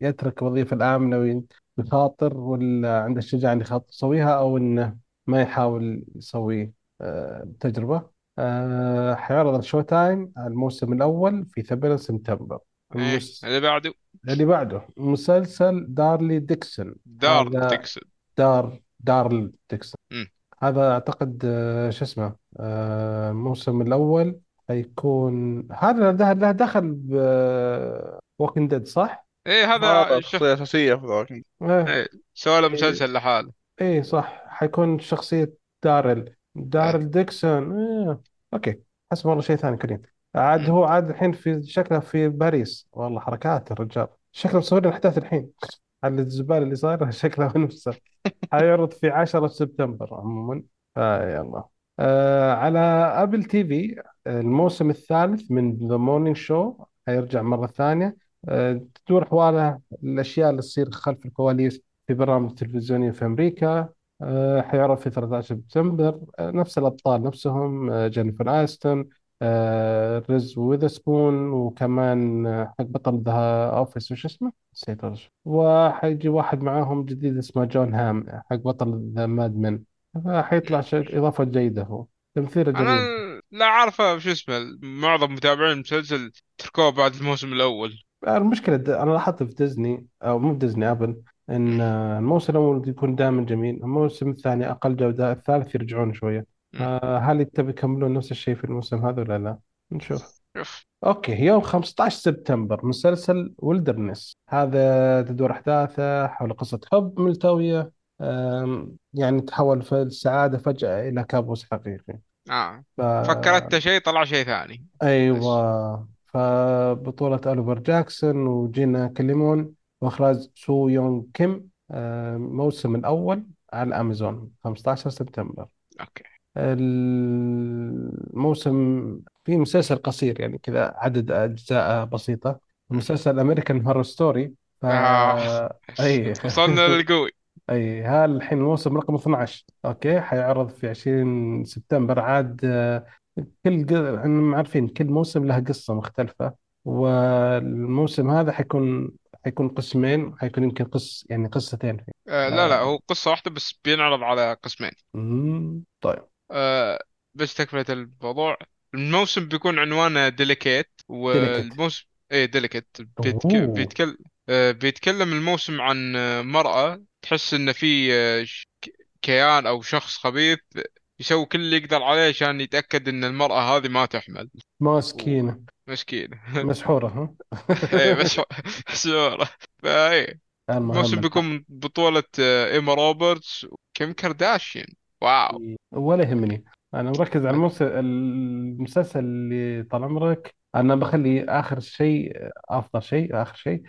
يترك الوظيفه الآمنة ويخاطر ولا عنده الشجاعة انه يخاطر يسويها أو إنه ما يحاول يسوي آه تجربة؟ آه حيعرض ال Showtime الموسم الأول في 8 سبتمبر. إيه المس... اللي بعده؟ اللي بعده مسلسل Daryl Dixon. دار هذا Dixon. دار Daryl Dixon مم. هذا أعتقد آه شو اسمه آه الموسم الأول حيكون هذا له له دخل ب Walking Dead صح؟ إيه هذا هذا شوف. شخصية أساسية في ذاك إيه. إيه سوى له إيه. مسلسل لحاله. إيه، صح. حيكون شخصية Daryl إيه. Daryl Dixon إيه. okay. حسبت والله شيء ثاني كريم. عاد مم. هو عاد الحين في شكله في باريس. والله حركات الرجال. شكله مصورين الاحداث الحين. على الزبالة اللي صايرة شكلها نفسه حيعرض في 10 سبتمبر عموما. فيلا آه على Apple TV الموسم الثالث من The Morning Show حيرجع مرة ثانية. آه تدور حواله الأشياء اللي تصير خلف الكواليس في برامج تلفزيونية في أمريكا. آه حيعرض في 13 سبتمبر. آه نفس الأبطال نفسهم آه جينيفر أنستون آه ريز ويذرسبون وكمان آه، حق بطل The Office وش اسمه؟ نسيت والله. وحيجي واحد معاهم جديد اسمه جون هام حق بطل The Mad Men فحيطلع شيء إضافة جيدة هو. تمثيله أنا جميل. لا عارفه شو اسمه معظم متابعين المسلسل تركوه بعد الموسم الأول. المشكلة د- أنا لاحظت في ديزني أو مو ديزني إن آه، الموسم الأول يكون دائما جميل الموسم الثاني أقل جودة الثالث يرجعون شوية. مم. آه، هل تبي يكملون نفس الشيء في الموسم هذا ولا لا؟ نشوف. شوف. okay يوم 15 سبتمبر مسلسل Wilderness هذا تدور أحداثه حول قصة حب ملتوية يعني تحول في السعادة فجأة إلى كابوس حقيقي. آه. ف... فكرت شيء طلع شيء ثاني. بس أيوة فبطولة أوليفر جاكسون وجينا كولمان وإخراج سو يونغ كيم الموسم الأول على أمازون 15 سبتمبر. okay. الموسم في مسلسل قصير يعني كذا عدد أجزاء بسيطة. مسلسل American Horror Story ف آه. أي. وصلنا للقوي. أي. ها الحين الموسم رقم 12 okay. حيعرض في 20 سبتمبر عاد كل إحنا عارفين كل موسم له قصة مختلفة. والموسم هذا حيكون حيكون قسمين. حيكون يمكن قص يعني قصتين فيه. آه لا لا هو قصة واحدة بس بينعرض على قسمين. طيب. آه بس تكملة الموضوع. الموسم بيكون عنوانه ديليكيت والموسم إيه ديليكيت بيتك... بيتكلم آه بيتكلم الموسم عن مرأة. تحس إنه في آه، كيان أو شخص خبيث يسوي كل اللي يقدر عليه عشان يتأكد إن المرأة هذه ما تحمل. مسكينة. ومسكينة مسحورة ها؟ بس مسورة فإيه الموسم بيكون بطولة إيما روبرتس وكيم كارداشيان. wow. ولا يهمني. أنا مركز على المس- المسلسل اللي طال عمرك. أنا بخلي آخر شيء أفضل شيء آخر شيء.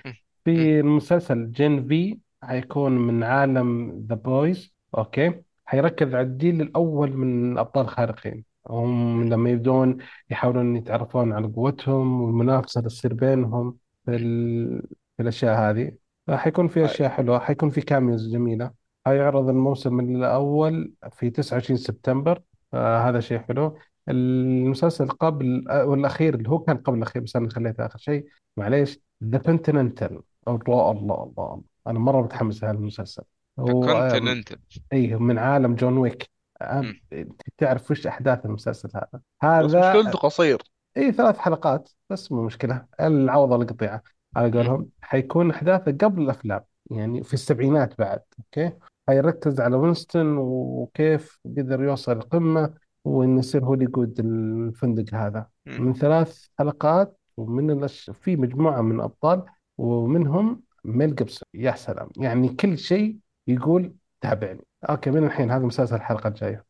في المسلسل Gen V حيكون من عالم The Boys okay. حيركز على الجيل الأول من الأبطال الخارقين. هم لما يبدون يحاولون يتعرفون على قوتهم والمنافسة اللي تصير بينهم في, ال... في الأشياء هذه. حيكون في أشياء حلوة حيكون في cameos جميلة. حيعرض الموسم الأول في 29 سبتمبر. آه هذا شيء حلو. المسلسل قبل آه والأخير اللي هو كان قبل الأخير بس أنا خليته آخر شيء. معليش The Continental الله الله الله الله. أنا مرة متحمس لهذا المسلسل. هو آه Continental أي من عالم جون ويك. آه مم. تعرف وش أحداث المسلسل هذا؟ بس هذا مشكلته قصير. اي ثلاث حلقات بس مو مشكلة. العوض ولا القطيعة. على قولهم حيكون أحداثه قبل الأفلام يعني في السبعينات بعد okay؟ حيركز على وينستون وكيف قدر يوصل القمة وإنه يصير هوليوود الفندق هذا. مم. من ثلاث حلقات ومن الأش... في مجموعة من الأبطال ومنهم ميل جيبسون. يا سلام. يعني كل شيء يقول تابعني. okay من الحين هذا مسلسل الحلقة الجاية.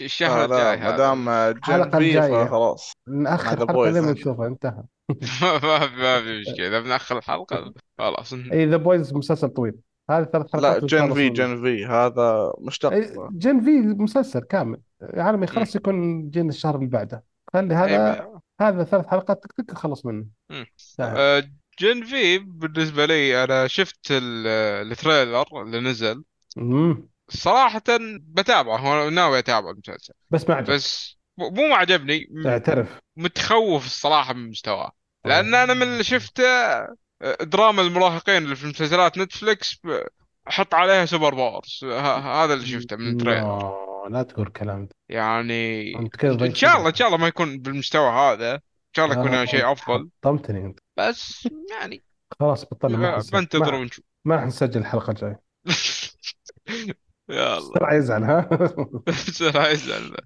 الشهر آه الجاي ما هذا دام الحلقة الجاية. فخلاص. نأخر مع ذا حلقة Boys لين عندنا نشوفها. انتهى. ما في ما في مشكلة. إذا بنأخر الحلقة خلاص. اي The Boys مسلسل طويل. هذه ثلاث لا حلقات Gen ونخلص في Gen V هذا مشتق. جن في مسلسل كامل. عالمي مم. خلاص يكون Gen الشهر اللي بعده. خلي هذا ب- هذا ثلاث حلقات تك تك خلص منه. مم. آه، Gen V بالنسبة لي أنا شفت ال- ال trailer اللي نزل. امم صراحة بتابعه هو ناوي أتابع المسلسل. بس ما عجبك. بس مو ما عجبني. اعترف متخوف الصراحة من مستواه. لأن أنا من اللي شفته آه، دراما المراهقين اللي في مسلسلات نتفليكس ب- أحط عليها super powers. هذا اللي شفته من ال trailer لا تقول كلام. ده يعني ضيف شاء الله إن شاء الله ما يكون بالمستوى هذا. إن شاء الله يكون شيء أفضل. حطمتني أنت. بس يعني خلاص بطلنا بنتظر ونشوف. ما راح نسجل الحلقة الجاية. يلا. بسرعة يزعل ها؟ بسرعة يزعل؟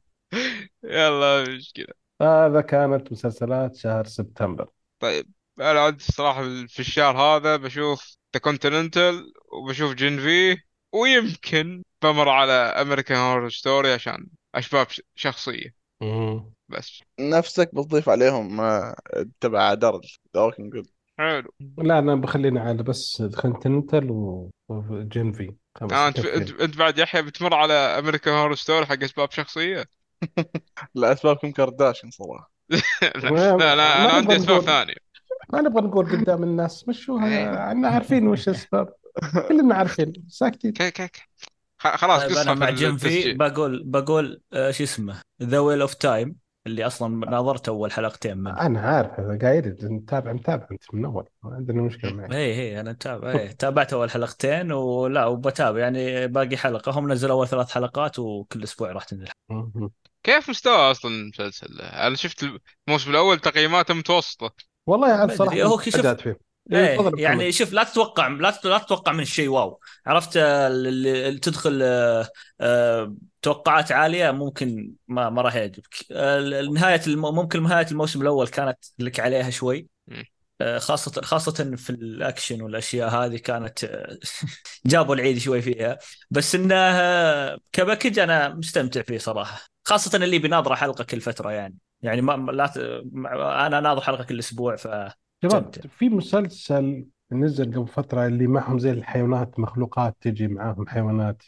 يلا مشكلة هذا كانت مسلسلات شهر سبتمبر. طيب. أنا عندي الصراحة في الشهر هذا بشوف The Continental وبشوف Gen V ويمكن بمر على American Horror Story عشان أسباب ش- شخصية. مم. بس. نفسك بتضيف عليهم آه، تبع Daryl The Walking Dead حلو. لا أنا بخلينا على بس Continental و Gen V آه أنت. أنت بعد يحيى بتمر على American Horror Story حق أسباب شخصية؟ لاسباب كيم كارداشيان صراحة. لا لا أنا عندي أسباب. ثانية. ما نبغى نقول قدام الناس مشوها إحنا عارفين وش الاسباب كلنا عارفين ساكتين. كيك كيك خلاص طيب أنا مع في جيم في التسجيل بقول بقول آه، شو اسمه؟ The Wheel of Time اللي أصلا ناظرت أول حلقتين منه. أنا عارف أنا قايل متابع متابع أنت من أول. ما عندنا مشكلة معك. اي اي أنا متابع اي تابعت أول حلقتين ولا وبتابع. يعني باقي حلقة. هم نزلوا أول ثلاث حلقات وكل أسبوع راح تنزل. كيف مستوى أصلا المسلسل؟ أنا شفت الموسم الأول تقييماته متوسطة. والله ما صراحة هو شوف- إيه تفضل يعني. شوف لا تتوقع لا لا تتوقع من الشيء واو. عرفت اللي تدخل آه، آه، توقعات عالية ممكن ما ما راح يعجبك. آه، نهاية. ممكن نهاية الموسم الأول كانت لك عليها شوي. خاصة خاصة في الأكشن والأشياء هذه كانت جابوا العيد شوي فيها. بس إنه آه، كباكج أنا مستمتع فيه صراحة. خاصة اللي بيناظره حلقة كل فترة يعني. يعني ما لا ت... أنا ناظر حلقة كل أسبوع ف شباب. في مسلسل نزل قبل فترة اللي معهم زي الحيوانات مخلوقات تجي معاهم حيوانات.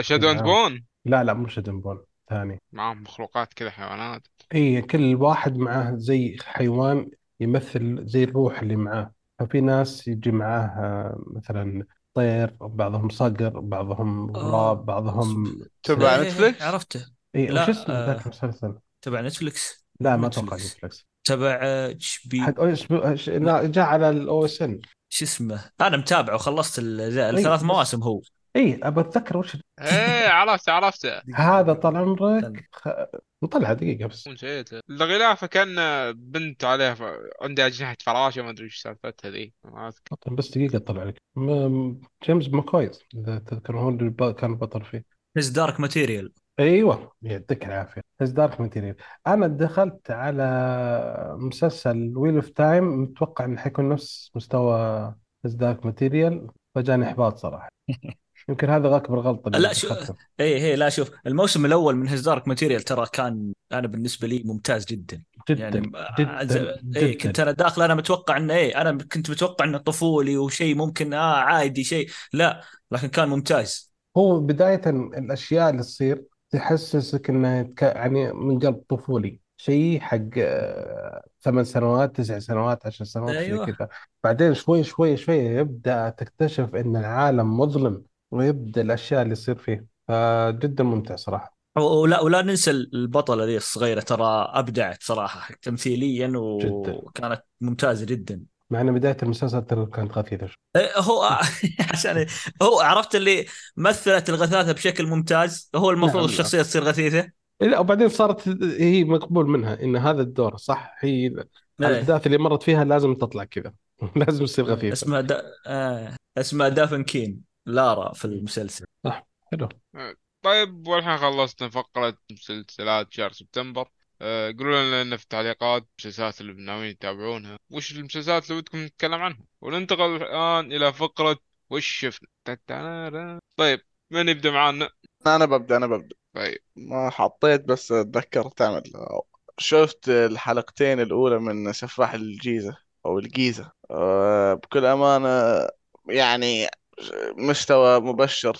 Shadow and Bone لا لا مو Shadow and Bone ثاني. معهم مخلوقات كذا حيوانات. إي كل واحد معاه زي حيوان يمثل زي الروح اللي معاه. ففي ناس يجي معاه آه، مثلا طير بعضهم صقر بعضهم غراب بعضهم تبع إيه، إيه، نتفليكس؟ عرفته. إي لا، وش اسمه آه، ذاك المسلسل؟ تبع نتفلكس لا ما. أتوقع نتفلكس تبع HB حق لا جاء على ال OSN. شو اسمه؟ أنا متابعه وخلصت ال- الثلاث مواسم هو. اي ابى أتذكر وش إيه عرفت عرفته هذا طال عمرك خ... نطلع دقيقة بس. نسيته الغلافه كان بنت عليها ف... عندها أجنحة فراشة ما أدري إيش سالفتها ذي. ما أذكر. بس دقيقة طلع لك. م... جيمس ماكفوي إذا تذكر هو اللي ب- كان بطل فيه. His Dark Material أيوه يعطيك العافية. His Dark Material. أنا دخلت على مسلسل Wheel of Time متوقع إنه حيكون نفس مستوى His Dark Material. فجاني إحباط صراحة. يمكن هذا اكبر غلطه اللي لا، شو- دخلته. اي هي لا شوف الموسم الأول من His Dark Material ترى كان أنا بالنسبة لي ممتاز جدا. جدا يعني جدا اي جدا كنت أنا داخل أنا متوقع إنه إيه أنا كنت متوقع إنه طفولي وشيء ممكن آه عادي شيء لا لكن كان ممتاز. هو بداية الأشياء اللي تصير تحسسك إنه يتك- يعني من قلب طفولي. شيء حق آه، ثمان سنوات تسع سنوات عشر سنوات زي أيوة. كذا. بعدين شوي شوي شوي يبدأ تكتشف إن العالم مظلم ويبدأ الأشياء اللي تصير فيه. فجدا ممتع صراحة. ولا ولا ننسى البطلة ذي الصغيرة ترى أبدعت صراحة تمثيليا جداً. وكانت ممتازة جدا. مع إن بداية المسلسل ترى كانت غثيثة شوي. إيه، هو عشان هو عرفت اللي مثلت الغثاثة بشكل ممتاز هو المفروض نعم، الشخصية تصير غثيثة. لا وبعدين صارت هي مقبول منها إن هذا الدور صح هي إيه. الأحداث اللي مرت فيها لازم تطلع كذا. لازم تصير غثيثة. اسمها دا... آه. اسمها دافن كين لارا في المسلسل. حلو. طيب والحين خلصنا فقرة مسلسلات شهر سبتمبر. أه قولوا لنا في التعليقات المسلسلات اللي ناويين تتابعونها وش المسلسلات اللي ودكم نتكلم عنها؟ وننتقل الآن إلى فقرة وش شفنا. طيب من يبدأ معانا؟ أنا ببدأ أنا ببدأ. طيب. ما حطيت بس اتذكر تعمل شفت الحلقتين الأولى من سفاح الجيزة أو الجيزة. أه، بكل أمانة يعني مستوى مبشر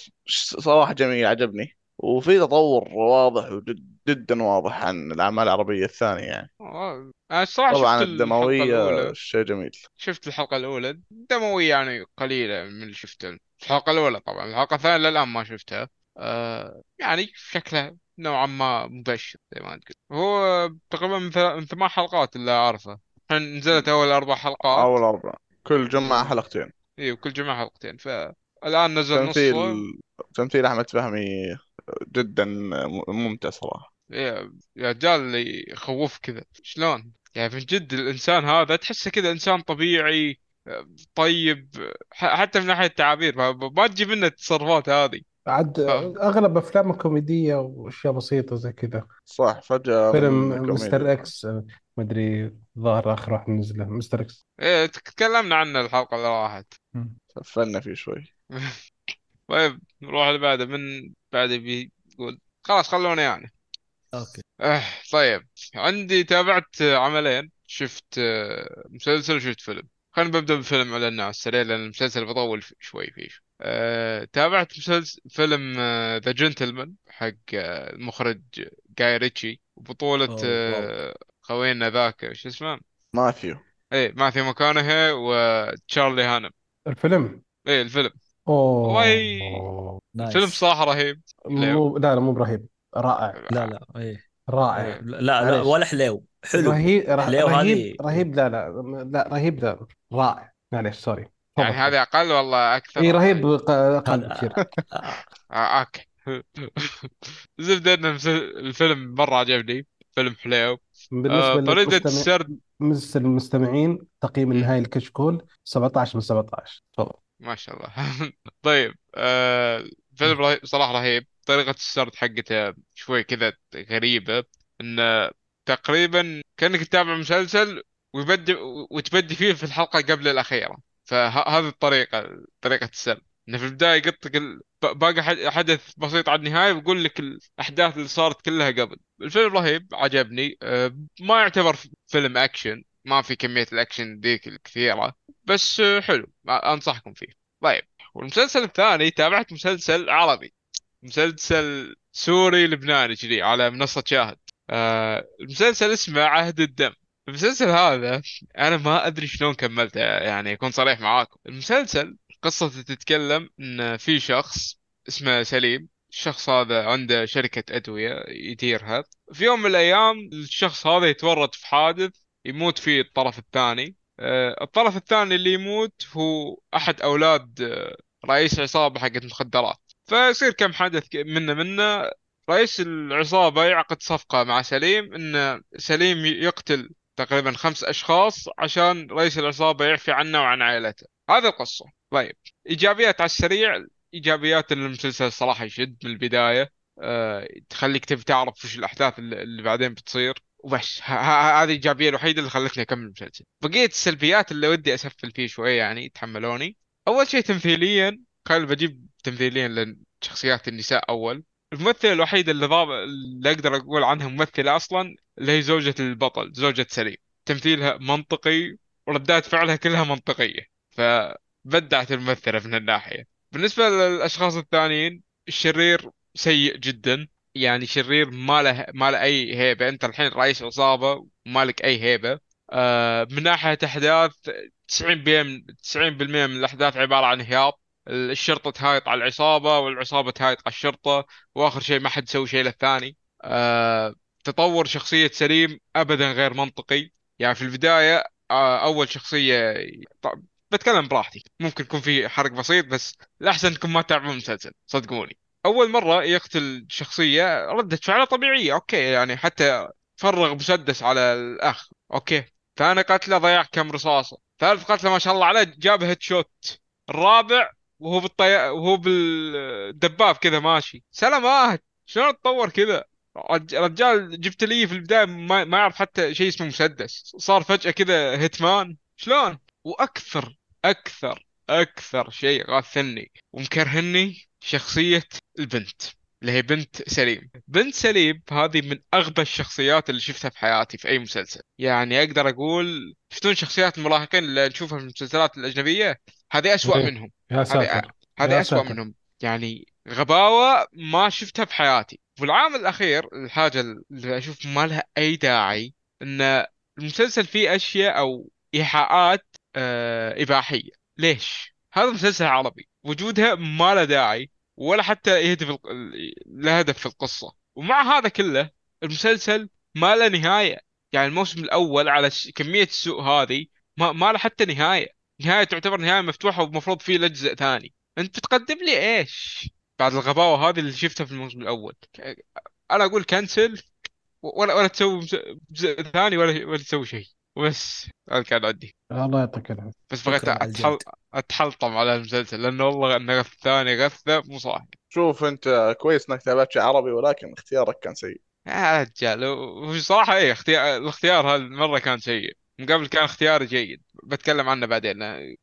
صراحة جميل عجبني. وفي تطور واضح وجد جدا واضح عن الأعمال العربية الثانية يعني. آه، أنا الصراحة طبعا شفت الدموية شيء جميل. شفت الحلقة الأولى. دموية يعني قليلة من اللي شفته. الحلقة الأولى طبعا. الحلقة الثانية للآن ما شفتها. آه يعني شكلها نوعا ما مبشر زي ما تقول. هو تقريبا من ثمان حلقات اللي أعرفه. الحين نزلت أول أربع حلقات. أول اربعه كل جمعة. حلقتين. إيه وكل جمعة حلقتين. فالآن نزل تمثيل نصه تمثيل أحمد فهمي جدا ممتع صراحة. يا رجال اللي يخوف كذا شلون؟ يعني من جد الإنسان هذا تحسه كذا إنسان طبيعي طيب حتى من ناحية التعابير ما ما تجي منه التصرفات هذه. عاد. أغلب أفلامه كوميدية وأشياء بسيطة زي كذا. صح فجأة فيلم. Mister X مدري ظهر آخر واحد نزله Mister X. إيه تكلمنا عنه الحلقة اللي راحت. سفلنا فيه شوي. طيب نروح اللي بعده من بعده بيقول خلاص خلونا يعني. Okay. آه طيب. عندي تابعت عملين. شفت آه، مسلسل وشفت فيلم. خلينا ببدا بالفيلم على الناس سريع لأن المسلسل بطول شوي فيه. أه تابعت مسلسل فيلم The Gentlemen حق آه، المخرج جاي ريتشي وبطولة آه، خوينا ذاك شو اسمه؟ ماثيو. إيه ماثيو ماكونهي وتشارلي هانم. الفيلم؟ إيه الفيلم. أوه. والله nice فيلم صراحة رهيب. مو لا لا مو برهيب. رائع. لا لا إيه. رائع. إيه. لا لا معليش. ولا حليو. حلو. رهيب ره- حليو رهيب هذه رهيب. لا لا لا رهيب. لا رائع. معليش sorry. يعني. هذا أقل والله أكثر اي رهيب. ق- أقل بكثير. آه، آه، okay. زبدة ان الفيلم مرة عجبني. فيلم حليو. بالنسبة آه، للمستمع السرد. بالنسبة للمستمعين تقييم. النهائي لكشكول 17 من 17 تفضل. ما شاء الله. طيب آه فيلم رهيب صراحة رهيب. طريقة السرد حقته شوي كذا غريبة انه تقريبا كأنك تتابع مسلسل ويبدي وتبدي فيه في الحلقة قبل الأخيرة. فهذه الطريقة طريقة السرد. إنه في البداية يقطك باقي حدث بسيط على النهاية ويقول لك الأحداث اللي صارت كلها قبل. الفيلم رهيب عجبني. آه ما يعتبر فيلم أكشن ما في كمية الأكشن ذيك الكثيرة بس حلو أنصحكم فيه. طيب والمسلسل الثاني تابعت مسلسل عربي. مسلسل سوري لبناني كذي على منصة شاهد. آه المسلسل اسمه عهد الدم. المسلسل هذا أنا ما أدري شلون كملته يعني أكون صريح معاكم. المسلسل قصته تتكلم إن في شخص اسمه سليم. الشخص هذا عنده شركة أدوية يديرها في يوم من الأيام الشخص هذا يتورط في حادث يموت فيه الطرف الثاني. آه، الطرف الثاني اللي يموت هو أحد أولاد آه، رئيس عصابة حقت مخدرات. فيصير كم حدث منه منه. رئيس العصابة يعقد صفقة مع سليم إن سليم يقتل تقريبا خمس أشخاص عشان رئيس العصابة يعفي عنه وعن عائلته. هذه القصة. طيب. إيجابيات على السريع. إيجابيات المسلسل صراحة يشد من البداية. أه تخليك تبي تعرف وش الأحداث اللي بعدين بتصير. وبس. هذه الإيجابية الوحيدة اللي خلتني أكمل المسلسل. بقية السلبيات اللي ودي أسفل فيه شوية يعني تحملوني أول شيء تمثيليا. خل بجيب تمثيليا لأن شخصيات النساء أول. الممثلة الوحيدة اللي ضاب اللي أقدر أقول عنها ممثلة أصلا اللي هي زوجة البطل زوجة سليم. تمثيلها منطقي وردات فعلها كلها منطقية فبدعت الممثلة من الناحية. بالنسبة للأشخاص الثانيين الشرير سيء جدا. يعني شرير ما له ما له أي هيبة. أنت الحين رئيس عصابة ومالك أي هيبة. آه من ناحية أحداث 90% من 90% من الأحداث عبارة عن هياط الشرطة تهايط على العصابة والعصابة تهايط على الشرطة وآخر شيء ما حد يسوي شيء للثاني آه تطور شخصية سليم أبدا غير منطقي. يعني في البداية آه أول شخصية طب بتكلم براحتي. ممكن يكون في حرق بسيط بس الأحسن إنكم ما تتابعون المسلسل صدقوني. أول مرة يقتل شخصية ردة فعله طبيعية أوكي يعني حتى فرغ مسدس على الأخ أوكي. ثاني قتله ضيع كم رصاصة. ثالث قتله ما شاء الله عليه جاب headshot. الرابع وهو بالطي... وهو بالدباب كذا ماشي. سلامات شلون تطور كذا رج- رجال جبت لي في البداية ما, ما يعرف حتى شيء اسمه مسدس. صار فجأة كذا هيتمان شلون؟ وأكثر أكثر أكثر شيء غاثني ومكرهني شخصية البنت اللي هي بنت سليم. بنت سليم هذه من أغبى الشخصيات اللي شفتها في حياتي في أي مسلسل. يعني أقدر أقول شفتون شخصيات المراهقين اللي نشوفها في المسلسلات الأجنبية؟ هذه أسوأ إيه. منهم. يا هذه ساتر. هذه يا أسوأ ساتر. منهم. يعني غباوة ما شفتها في حياتي. والعامل الأخير الحاجة اللي أشوف ما لها أي داعي إن المسلسل فيه أشياء أو إيحاءات آه إباحية. ليش؟ هذا مسلسل عربي. وجودها ما له داعي ولا حتى يهدف له هدف في القصة. ومع هذا كله المسلسل ما له نهاية. يعني الموسم الأول على كمية السوء هذه ما ما له حتى نهاية. نهاية تعتبر نهاية مفتوحة ومفروض فيه له جزء ثاني. انت بتقدم لي إيش؟ بعد الغباوة هذه اللي شفتها في الموسم الأول. أنا أقول كنسل ولا ولا تسوي جزء ثاني ولا ولا تسوي شيء. وبس هذا كان عندي. الله يعطيك العافية. بس بغيت أتحل... أتحلطم على المسلسل لأنه والله النغث الثاني غثة مو صاحي. شوف أنت كويس إنك تابعت شيء عربي ولكن اختيارك كان سيء. يا رجال وصراحة إيه اختيار الاختيار هالمرة كان سيء. من قبل كان اختياري جيد. بتكلم عنه بعدين.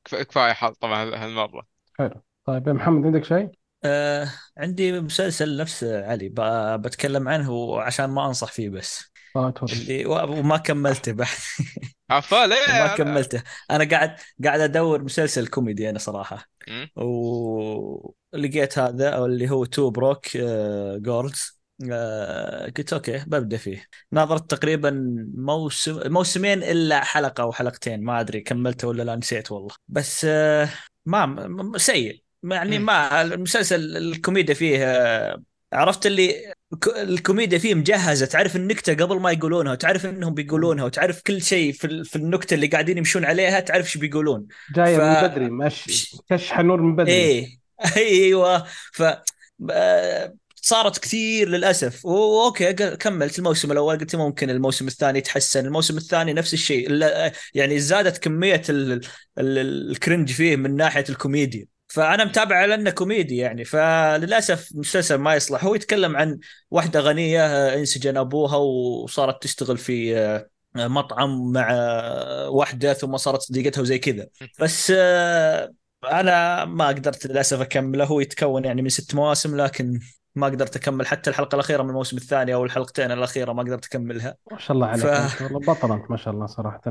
كف- كفاية حلطمة هال- هالمرة. حلو. طيب يا محمد عندك شيء؟ آه عندي مسلسل نفس علي. ب- بتكلم عنه عشان ما أنصح فيه بس. ورد. اللي وما كملته بعد. عفا ليه؟ ما كملته. أنا قاعد قاعد أدور مسلسل كوميدي أنا صراحة. ولقيت هذا اللي هو Two Broke آه، Girls. آه، قلت أوكي ببدأ فيه. ناظرت تقريبا موسم موسمين إلا حلقة أو حلقتين ما أدري كملته ولا لا نسيت والله. بس آه، ما سيء. يعني. ما المسلسل الكوميديا فيه آه، عرفت اللي الك- الكوميديا فيه مجهزة. تعرف النكتة قبل ما يقولونها وتعرف إنهم بيقولونها وتعرف كل شيء في في النكتة اللي قاعدين يمشون عليها تعرف إيش بيقولون. جاية ف- من بدري مش كش حنور من بدري. إيه. أيوه. ف صارت كثير للأسف. أوكي كملت الموسم الأول قلت ممكن الموسم الثاني يتحسن. الموسم الثاني نفس الشيء. يعني زادت كمية ال... ال... ال cringe فيه من ناحية الكوميديا. فأنا متابع لأنه كوميدي يعني. فللأسف المسلسل ما يصلح. هو يتكلم عن واحدة غنية انسجن أبوها وصارت تشتغل في آه، مطعم مع آه، واحدة ثم صارت صديقتها وزي كذا. بس آه، أنا ما قدرت للأسف أكمله. هو يتكون يعني من ست مواسم لكن ما قدرت أكمل حتى الحلقة الأخيرة من الموسم الثاني أو الحلقتين الأخيرة ما قدرت أكملها. ما شاء الله عليك. ف- والله بطل انت ما شاء الله صراحة.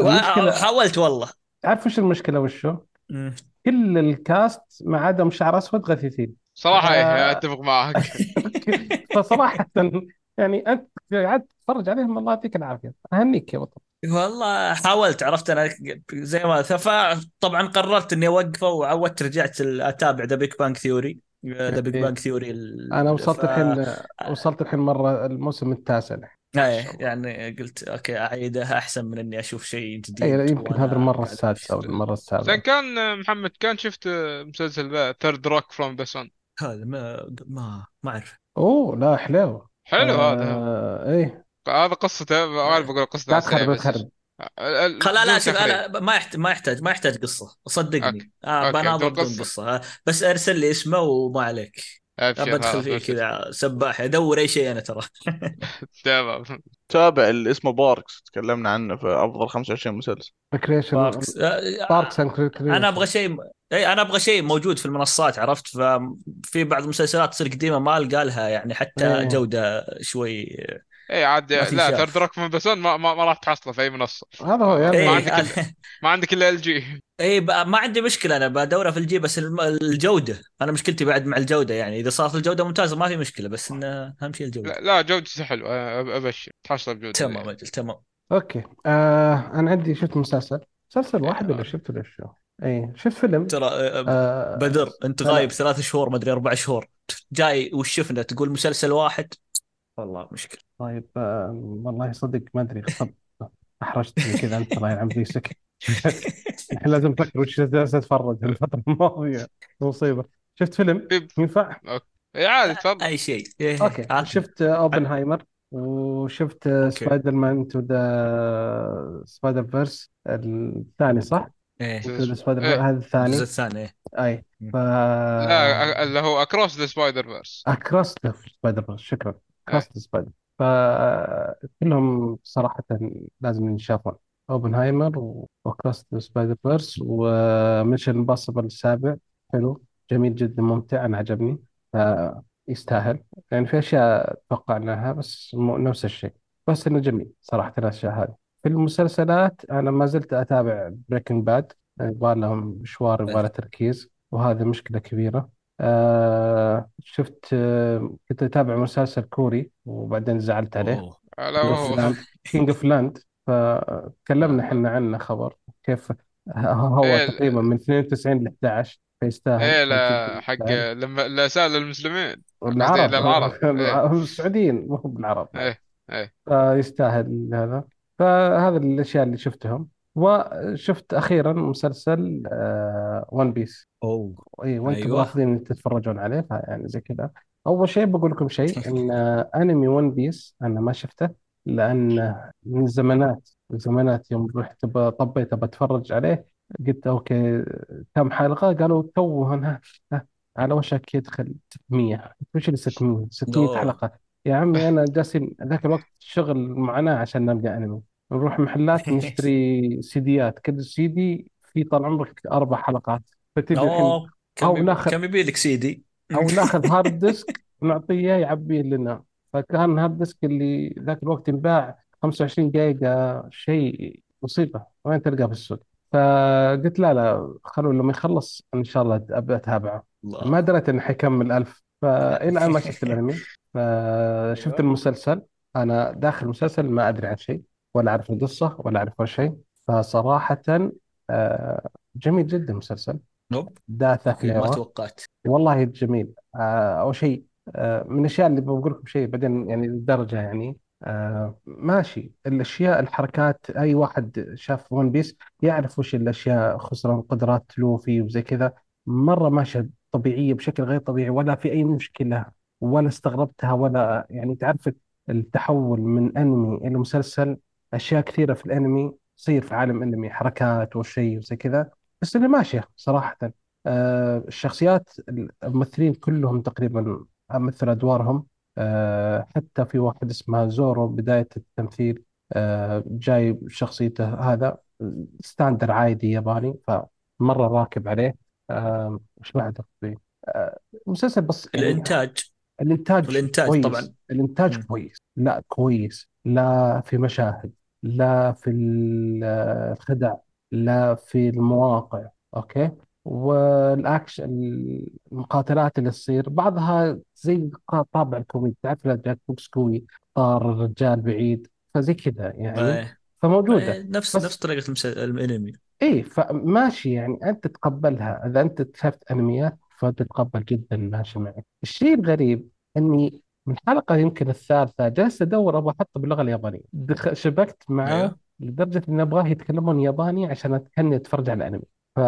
المشكلة حاولت والله. تعرف وش المشكلة وشو؟ مم. كل الكاست ما عدا شعر أسود غثيثين. صراحة إيه آه. أتفق معك. فصراحة يعني أنت قاعد تتفرج عليهم الله يعطيك العافية. أهنيك يا بطل. والله حاولت عرفت أنا زي ما فطبعا قررت إني أوقفه وعودت رجعت أتابع The Big Bang Theory The Big. Bang Theory أنا وصلت الحين وصلت الحين مرة الموسم التاسع إيه يعني قلت أوكي اعيدها أحسن من إني أشوف شيء جديد اي يمكن هذه المرة السادسه أو. المرة زين السابعه كان محمد كان شفت مسلسل The Third Rock from the Sun هذا ما ما ما أعرف. أوه لا حلو. حلو هذا. آه إيه. هذا قصته ما أعرف أقول قصته. لا تخرب تخرب. لا بدون شوف. أنا ما يحتاج ما يحتاج ما يحتاج قصة. صدقني. أوكي. آه بناظر بدون. قصة. آه، بس ارسل لي اسمه وما عليك. بدخل فيه. كذا سباح أدور أي شيء أنا ترى. تمام. تابع اللي اسمه Parks. تكلمنا عنه في أفضل 25 مسلسل. ريكريشن باركس. آه، باركس اند ريكريشن أنا أبغى شيء إي أنا أبغى شيء موجود في المنصات عرفت؟ ففي بعض المسلسلات تصير قديمة ما ألقى لها يعني حتى إيه. جودة شوي اي عاد ما في لا شاف. Third Rock from the Sun ما, ما, ما راح تحصله في أي منصة. هذا هو يعني ما اي عندك ما عندك إلا ال جي اي ب- ما عندي مشكلة أنا بدورة في الجي بس الم- الجودة. أنا مشكلتي بعد مع الجودة يعني. إذا صارت الجودة ممتازة ما في مشكلة بس إنه أهم شيء الجودة. لا, لا جودته حلوة. أبشر. تحصل بجودة. تمام أجل تمام. أوكي. آه أنا عندي شفت مسلسل؟ مسلسل واحد. ولا شفت ولا شو؟ اي شفت فيلم. ترى آه، بدر أنت. غايب ثلاث شهور ما أدري أربع شهور. جاي وش شفنا تقول مسلسل واحد. والله مشكلة. طيب آه والله صدق ما أدري خطب احرجتني كذا أنت الله يلعن بيسك الحين لازم أفكر وش جالس أتفرج الفترة الماضية مصيبة. شفت فيلم؟ في- ينفع؟ اي عادي تفضل. أي شيء. إيه، أوكي. شفت Oppenheimer وشفت Spider-Man to the Spider-Verse الثاني صح؟ إيه. the Spider إيه. هذا الثاني. الجزء الثاني إيه. أي. ف لا أ- اللي هو اكروس ذا سبايدر فيرس اكروس ذا سبايدر فيرس شكرا. اكروس ذا سبايدر فكلهم صراحة لازم ينشافون. Oppenheimer و Across the Spider-Verse و Mission Impossible السابع. حلو. جميل جدا ممتع أنا عجبني. يستاهل. يعني في أشياء توقعناها بس مو نفس الشيء. بس إنه جميل صراحة الأشياء هذه. في المسلسلات أنا ما زلت أتابع Breaking Bad يبغى لهم مشوار يبغى له تركيز. وهذه مشكلة كبيرة. آه شفت آه كنت أتابع مسلسل كوري وبعدين زعلت عليه. لا كينج اوف لاند كينج اوف لاند فتكلمنا إحنا عنه خبر كيف هو إيه، تقريبا من 92 ل 11 فيستاهل. إيه لا حق يستاهل. لما لا سال للمسلمين. العرب العرب. إيه. السعوديين مو بالعرب. إيه إيه. فيستاهل هذا. فهذا الأشياء اللي شفتهم. وشفت أخيرا مسلسل One Piece أوه. اي وأنتم أيوة. رافضين تتفرجون عليه يعني زي كذا. أول شيء بقول لكم شيء إن أنمي One Piece أنا ما شفته لأن من زمانات زمانات يوم رحت طبيت بتفرج عليه قلت أوكي كم حلقة؟ قالوا تو هنا على وشك يدخل 600 وش اللي 600 600 أوه. حلقة. يا عمي أنا جالسين ذاك الوقت شغل معاناه عشان نلقى أنمي. نروح محلات نشتري سيديات. كل سيدي في طال عمرك أربع حلقات. فتجي الحين أوه أو كم ناخذ- كم يبي لك سيدي؟ أو ناخذ hard disk ونعطيه يعبيه لنا. فكان هذا ال disk اللي ذاك الوقت ينباع 25 جيجا شيء مصيبة وين تلقاه في السوق؟ فقلت لا لا خلوا لما يخلص إن شاء الله ابدا أتابعه. ما الله دريت إنه حيكمل 1000 فإلى الآن ما شفت الأنمي. فشفت أيوة. المسلسل. أنا داخل المسلسل ما أدري عن شيء. ولا أعرف القصة ولا أعرف ولا شيء. فصراحة آه، جميل جدا المسلسل. nope. that's okay ما توقعت. والله جميل. آه، أول شيء آه، من الأشياء اللي بقول لكم شيء بعدين يعني الدرجة يعني. آه، ماشي. الأشياء الحركات أي واحد شاف One Piece يعرف وش الأشياء خصوصا قدرات لوفي وزي كذا. مرة ماشية طبيعية بشكل غير طبيعي ولا في أي مشكلة ولا استغربتها ولا يعني تعرف التحول من أنمي إلى مسلسل. أشياء كثيرة في الأنمي تصير في عالم أنمي حركات وشيء وزي كذا بس اللي ماشية صراحة. آه، الشخصيات الممثلين كلهم تقريبا مثل أدوارهم. آه، حتى في واحد اسمه زورو بداية التمثيل آه، جاي شخصيته هذا standard عادي ياباني فمرة راكب عليه. آه، وش بعد أخوي؟ آه، مسلسل بس يعني الإنتاج. الإنتاج والإنتاج كويس. طبعاً. الإنتاج مم. كويس. لا كويس. لا في مشاهد. لا في ال- الخدع لا في المواقع okay؟ والأكشن المقاتلات اللي تصير بعضها زي طابع الكوميدي تعرف لا جاك بوكس قوي طار الرجال بعيد فزي كذا يعني إيه. إيه، فموجودة نفس بس نفس طريقة المس- الأنمي. إيه فماشي يعني أنت تتقبلها إذا أنت شفت أنميات فتتقبل جدا ماشي معك. الشيء الغريب إني من الحلقة يمكن الثالثة. جلست أدور أبغى احطه باللغة اليابانية. دخ... شبكت معاه أيوه. لدرجة اني أبغاه يتكلمون ياباني عشان كاني أتفرج على الأنمي. ف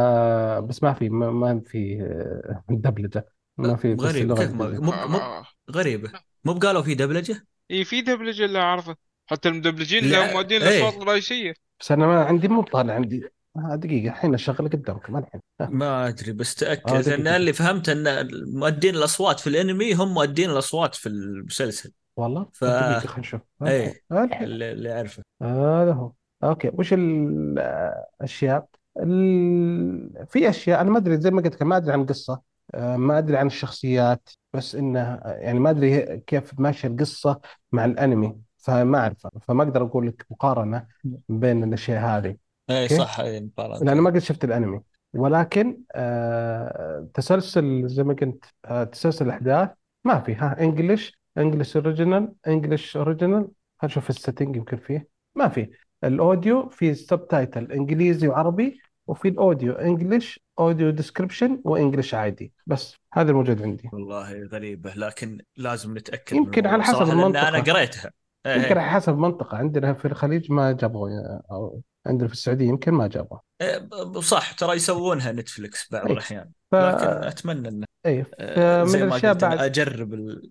بس ما في ما, ما في آه، دبلجة. ما في بس غريب. اللغة كيف ما الانجليزيه مو مو غريبة. مو بقالوا في دبلجة؟ اي في دبلجة اللي أعرفه. حتى المدبلجين اللي لهم ع- مودين إيه. الأصوات الرئيسية. بس أنا ما عندي مو طالع عندي. آه، دقيقة الحين أشغل قدامك ما الحين. آه، ما أدري بس آه، تاكد دقيقة. لأن اللي فهمت أن مؤدين الأصوات في الأنمي هم مؤدين الأصوات في المسلسل. والله؟ ف- خلينا نشوف. آه، الحين. اللي اعرفه هذا هو. أوكي وش الأشياء؟ ال... في أشياء أنا ما أدري زي ما قلت لك ما أدري عن القصة آه، ما أدري عن الشخصيات بس إنه يعني ما أدري كيف ماشية القصة مع الأنمي فما اعرف فما أقدر أقول لك مقارنة بين الأشياء هذه. اي okay. صح اي مقارنة. لأن ما قد شفت الأنمي. ولكن آه تسلسل زي ما قلت آه تسلسل الأحداث ما في. ها English English original English original خلينا نشوف ال setting يمكن فيه. ما في. ال audio في subtitle إنجليزي وعربي وفي ال audio English audio description و English عادي. بس هذا الموجود عندي. والله غريبة لكن لازم نتأكد يمكن على الموضوع حسب صراحة أنا المنطقة. قريتها. إيه، يمكن إيه. على حسب منطقة عندنا في الخليج ما جابوا أو عندنا في السعودية يمكن ما جابوا إيه، صح ترى يسوونها Netflix بعض إيه. الأحيان ف... لكن أتمنى إنه إيه آه، فمن زي ما قلت بعد أجرب ال...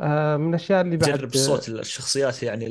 آه من الأشياء اللي بعد تجرب صوت الشخصيات يعني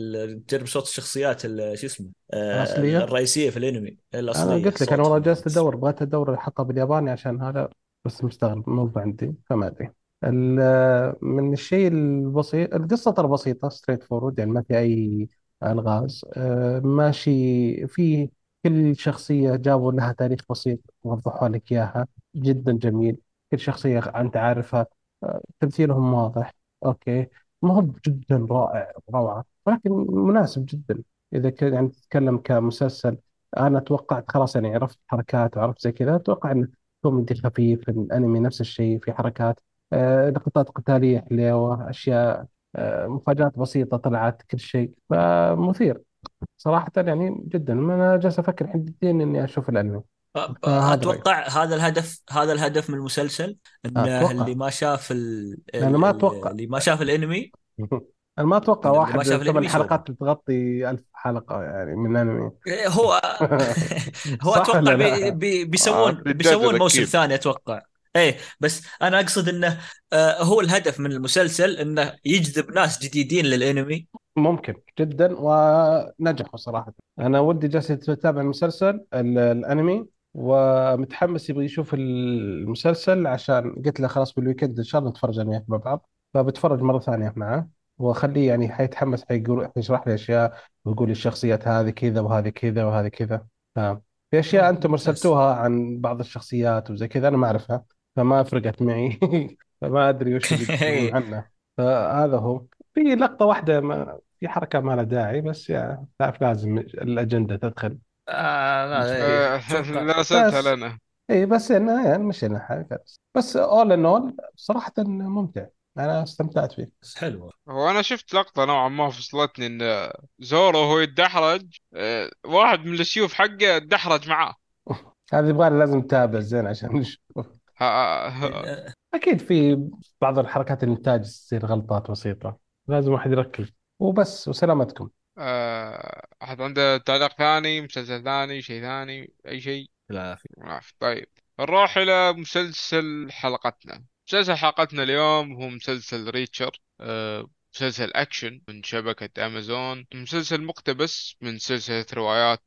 تجرب صوت الشخصيات ال- شو اسمه آه، الأصلية؟ الرئيسية في الأنمي الأصلية أنا قلت لك أنا. والله جالس أدور بغيت أدور الحلقة بالياباني عشان هذا بس مستغرب مو عندي فما أدري ال- من الشيء البسيط القصة ترى بسيطة straightforward يعني ما في أي الغاز. آه، ماشي. في كل شخصية جابوا لها تاريخ بسيط وضحوا لك إياها. جدا جميل. كل شخصية أنت عارفها. آه، تمثيلهم واضح. okay. ما هو جدا رائع روعه ولكن مناسب جدا. إذا كان يعني تتكلم كمسلسل أنا توقعت خلاص يعني عرفت حركات وعرفت زي كذا. أتوقع انه كوميدي خفيف الانمي نفس الشيء في حركات. آه، لقطات قتالية حلوة أشياء آه، مفاجآت بسيطة طلعت كل شيء فمثير صراحة يعني جدا أنا جالس أفكر حدتين إني أشوف الأنمي أ- فهذا أتوقع هذا الهدف هذا الهدف من المسلسل انه أتوقع. اللي ما شاف ال... أنا ما أتوقع. اللي ما شاف الأنمي أنا ما أتوقع اللي ما واحد شاف ثمان الأنمي حلقات تغطي ألف حلقة يعني من أنمي إيه، هو هو أتوقع بي؟ بي آه، بيسوون الدجاجة بيسوون موسم. ثاني أتوقع إيه بس أنا أقصد إنه آه، هو الهدف من المسلسل إنه يجذب ناس جديدين للأنمي. ممكن جدا ونجحوا صراحة. أنا ولدي جالس يتابع المسلسل ال- الأنمي ومتحمس يبغى يشوف المسلسل عشان قلت له خلاص بالويكند إن شاء الله نتفرج أنا وياك مع بعض. فبتفرج مرة ثانية معه وأخليه يعني حيتحمس حيقول حيشرح لي أشياء ويقول الشخصيات هذه كذا وهذه كذا وهذه كذا. ف- في أشياء أنتم ممتاز. أرسلتوها عن بعض الشخصيات وزي كذا أنا ما أعرفها. فما فرقت معي. فما أدري وش اللي عنه. فهذا هو. في لقطة واحدة ما في حركة ما لها داعي بس يعني تعرف لازم الأجندة تدخل. آه لا إيه، آه، بس- لنا. اي بس انه يعني مشينا حاجة بس بس اول ان اول صراحة ممتع. أنا استمتعت فيه. بس حلوة. هو أنا شفت لقطة نوعا ما فصلتني إن زورو وهو يتدحرج آه، واحد من السيوف حقه تدحرج معاه. هذا يبغى لازم نتابع زين عشان نشوف. أكيد في بعض الحركات الإنتاج تصير غلطات بسيطة. لازم واحد يركز. وبس وسلامتكم. آه، احد عنده تعليق ثاني مسلسل ثاني شيء ثاني أي شيء؟ لا في. طيب نروح إلى مسلسل حلقتنا. مسلسل حلقتنا اليوم هو مسلسل Reacher آه، مسلسل أكشن من شبكة أمازون. مسلسل مقتبس من سلسلة روايات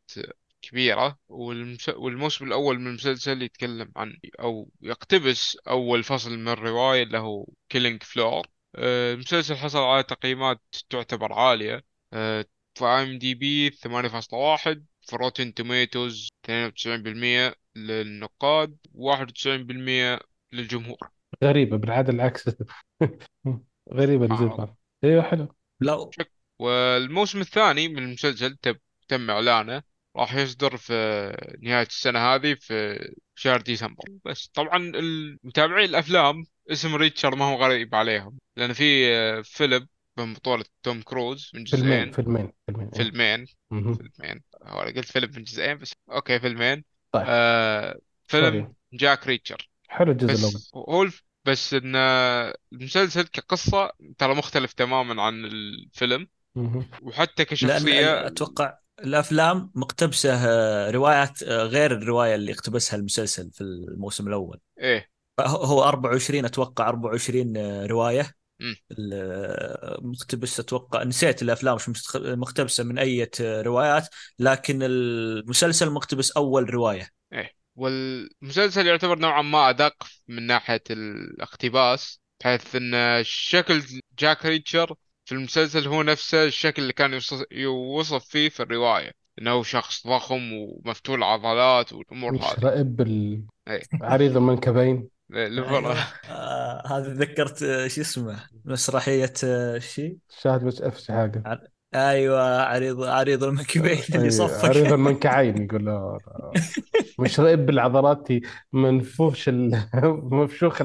كبيرة والمس... والموسم الأول من المسلسل يتكلم عن أو يقتبس أول فصل من الرواية اللي هو Killing Floor المسلسل حصل على تقييمات تعتبر عالية. آه، في IMDb 8.1 في Rotten Tomatoes 92% للنقاد 91% للجمهور. غريبة بالعاده العكس. غريبة آه. نزيد أيوه حلو. لا. والموسم الثاني من المسلسل تب- تم إعلانه. راح يصدر في نهاية السنة هذه في شهر ديسمبر بس طبعا المتابعين الأفلام اسم Reacher ما هو غريب عليهم لأن في آه، فيلم من بطولة توم كروز من فيلمين جزئين فيلمين فيلمين إيه. فيلمين مهم. فيلمين هو أنا قلت فيلم من جزئين بس okay فيلمين طيب. آه فيلم sorry. Jack Reacher حلو الجزء الأول بس هو الف... بس إن المسلسل كقصة ترى مختلف تماما عن الفيلم. وحتى كشخصية أتوقع الأفلام مقتبسة آه، روايات آه، غير الرواية اللي اقتبسها المسلسل في الموسم الأول. إيه. هو- هو 24 أتوقع 24 رواية. مم. ال- مقتبس أتوقع نسيت الأفلام مش مقتبسة من أي روايات لكن المسلسل مقتبس أول رواية. والمسلسل يعتبر نوعا ما أدق من ناحية الاقتباس بحيث إن شكل جاك ريتشر في المسلسل هو نفسه الشكل اللي كان يوصف, يوصف فيه في الرواية إنه شخص ضخم ومفتول العضلات والأمور هذه. مشرئب بال- إيه. عريض المنكبين للمرة أيوة. آه هذا ذكرت آه، شو اسمه مسرحية آه، شيء شاهد بس أف حاجة. أيوه عريض عريض المكبين اللي أي، صفق عريض المنكعين يقول له مشرئب بالعضلات منفوش ال... مفشوخ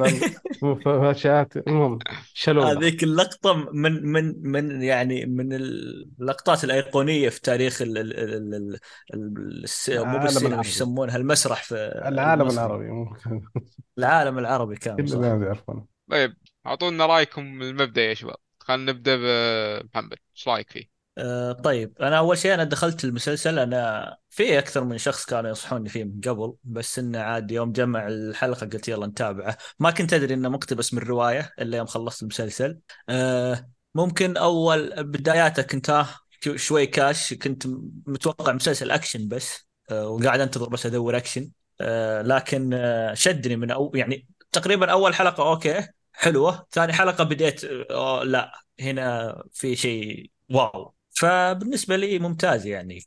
المفاشات المهم شلوله هذيك اللقطة من من من يعني من اللقطات الأيقونية في تاريخ ال ال ال ال ال الس- مو بالسينما. وش يسمونها المسرح في العالم. العربي ممكن العالم العربي كامل يعرفونه طيب أعطونا رأيكم من المبدأ يا شباب خلينا نبدأ بمحمد إيش رأيك فيه؟ آه طيب أنا أول شيء أنا دخلت المسلسل أنا في أكثر من شخص كانوا ينصحوني فيه من قبل بس إنه عاد يوم جمع الحلقة قلت يلا نتابعه. ما كنت أدري إنه مقتبس من رواية إلا يوم خلصت المسلسل. آه ممكن أول بداياته كنت آه شوي كاش كنت متوقع مسلسل أكشن بس وقاعد أنتظر بس أدور أكشن. لكن شدني من أو يعني تقريبا أول حلقة okay حلوة ثاني حلقة بديت لا هنا في شيء wow. فبالنسبة لي ممتاز يعني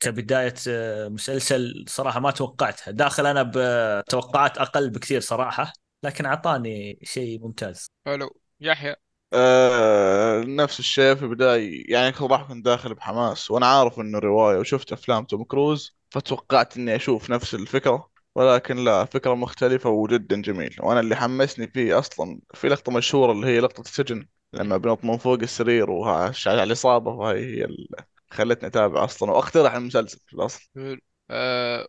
كبداية آه، مسلسل صراحة ما توقعتها. داخل أنا بتوقعات أقل بكثير صراحة لكن أعطاني شيء ممتاز. حلو. يحيى؟ آه نفس الشيء في البداية. يعني صراحة كنت داخل بحماس وأنا عارف إنه رواية وشفت أفلام توم كروز فتوقعت إني أشوف نفس الفكرة ولكن لا فكرة مختلفة وجدا جميل. وأنا اللي حمسني فيه أصلا في لقطة مشهورة اللي هي لقطة السجن. لما بنط من فوق السرير على الإصابة وهي هي اللي خلتني أتابع أصلا وأقترح المسلسل في الأصل. حلو. آه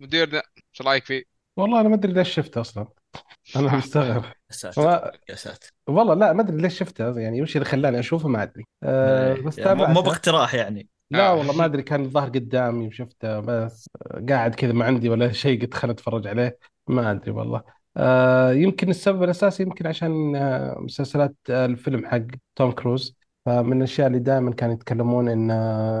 مديرنا إيش رأيك فيه؟ والله أنا ما أدري ليش شفته أصلا. أنا مستغرب. يا ساتر يا ساتر. والله لا ما أدري ليش شفته. يعني وش اللي خلاني أشوفه ما أدري. أه بس يعني مو- باقتراح يعني. لا آه. والله ما أدري كان الظاهر قدامي وشفته بس قاعد كذا ما عندي ولا شيء قلت خليني أتفرج عليه. ما أدري والله. آه يمكن السبب الأساسي يمكن عشان آه مسلسلات آه الفيلم حق توم كروز. فمن الأشياء اللي دائما كانوا يتكلمون انه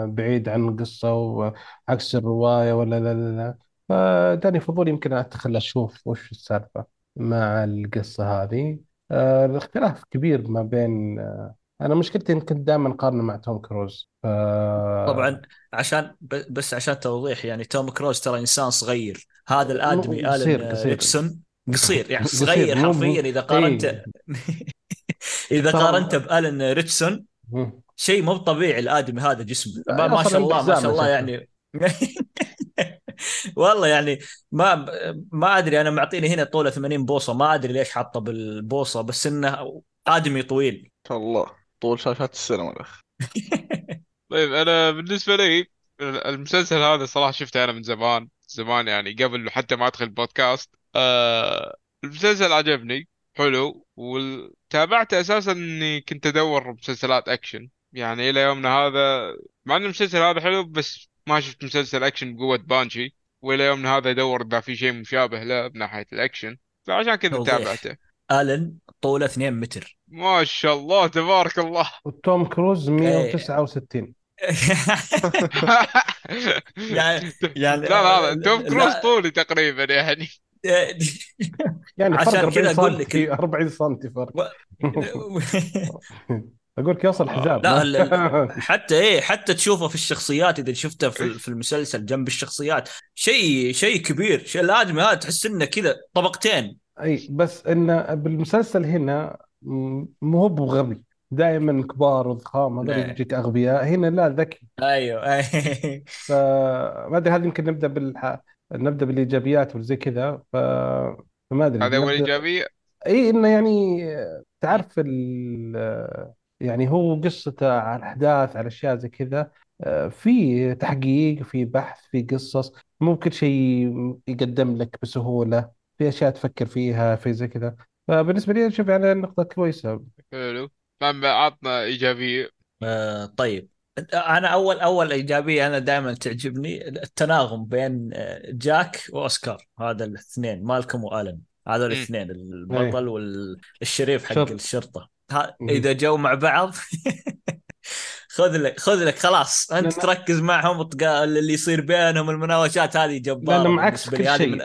بعيد عن القصة وعكس الرواية ولا لا لا لا. فجاني فضول يمكن ادخل أشوف وش السالفة مع القصة هذه. آه الاختلاف كبير ما بين آه أنا مشكلتي إن كنت دائما أقارنه مع توم كروز. ف... طبعا عشان ب- بس عشان توضيح يعني توم كروز ترى إنسان صغير. هذا الآدمي قصير- الن قصير. ريكسون قصير يعني صغير حرفيا إذا قارنته. إيه. إذا ترى- قارنته بألن ريتشسون. شيء مو طبيعي الآدمي هذا جسمه. ما, ما شاء الله ما شاء الله. يعني. والله يعني ما ما أدري أنا معطيني هنا طولة 80 بوصة ما أدري ليش حاطه بالبوصة بس إنه آدمي طويل. الله. طول شاشات السينما الاخ طيب أنا بالنسبة لي المسلسل هذا صراحة شفته أنا من زمان زمان يعني قبل حتى ما أدخل البودكاست. آه المسلسل عجبني حلو وتابعته أساسا إني كنت أدور مسلسلات أكشن. يعني إلى يومنا هذا مع إن المسلسل هذا حلو بس ما شفت مسلسل أكشن بقوة Banshee. وإلى يومنا هذا أدور إذا في شيء مشابه له من الأكشن. فعشان كذا. تابعته. آلن طوله 2 متر. ما شاء الله تبارك الله. وتوم كروز 169 يعني يعني لا لا توم كروز طولي تقريبا يعني. يعني عشان كذا 40 أقول سم لك- في 40 سم فرق. أقول لك يوصل حزام لا لا حتى إيه حتى تشوفه في الشخصيات إذا شفته في في المسلسل جنب الشخصيات شيء شيء كبير شيء الادمي هذا تحس إنه كذا طبقتين. أي بس انه بالمسلسل هنا مو هو بغبي دائما كبار وضخام هذول. يجيك أغبياء هنا لا ذكي. أيوه. فما أدري هذه يمكن نبدأ بالح... نبدأ بالإيجابيات وزي كذا ف... فما أدري هذا اول نبدأ- ايجابيه إي إنه يعني تعرف ال... يعني هو قصته على الأحداث على أشياء زي كذا آه، في تحقيق في بحث في قصص مو كل شيء يقدم لك بسهولة في أشياء تفكر فيها في زي كذا. فبالنسبة لي أشوف يعني نقطة كويسة. حلو. طيب عطنا إيجابية. آه، طيب. أنا اول أول إيجابية أنا دائما تعجبني التناغم بين آه، جاك وأوسكار هذا الاثنين مالكم وآلن هذول. الاثنين البطل والشريف حق شرط. الشرطة. إذا جو مع بعض خذ لك خذ لك خلاص أنت لا، لا. تركز معهم اللي يصير بينهم المناوشات هذه لا جبارة لا معكس في بالنسبة لي كل شيء من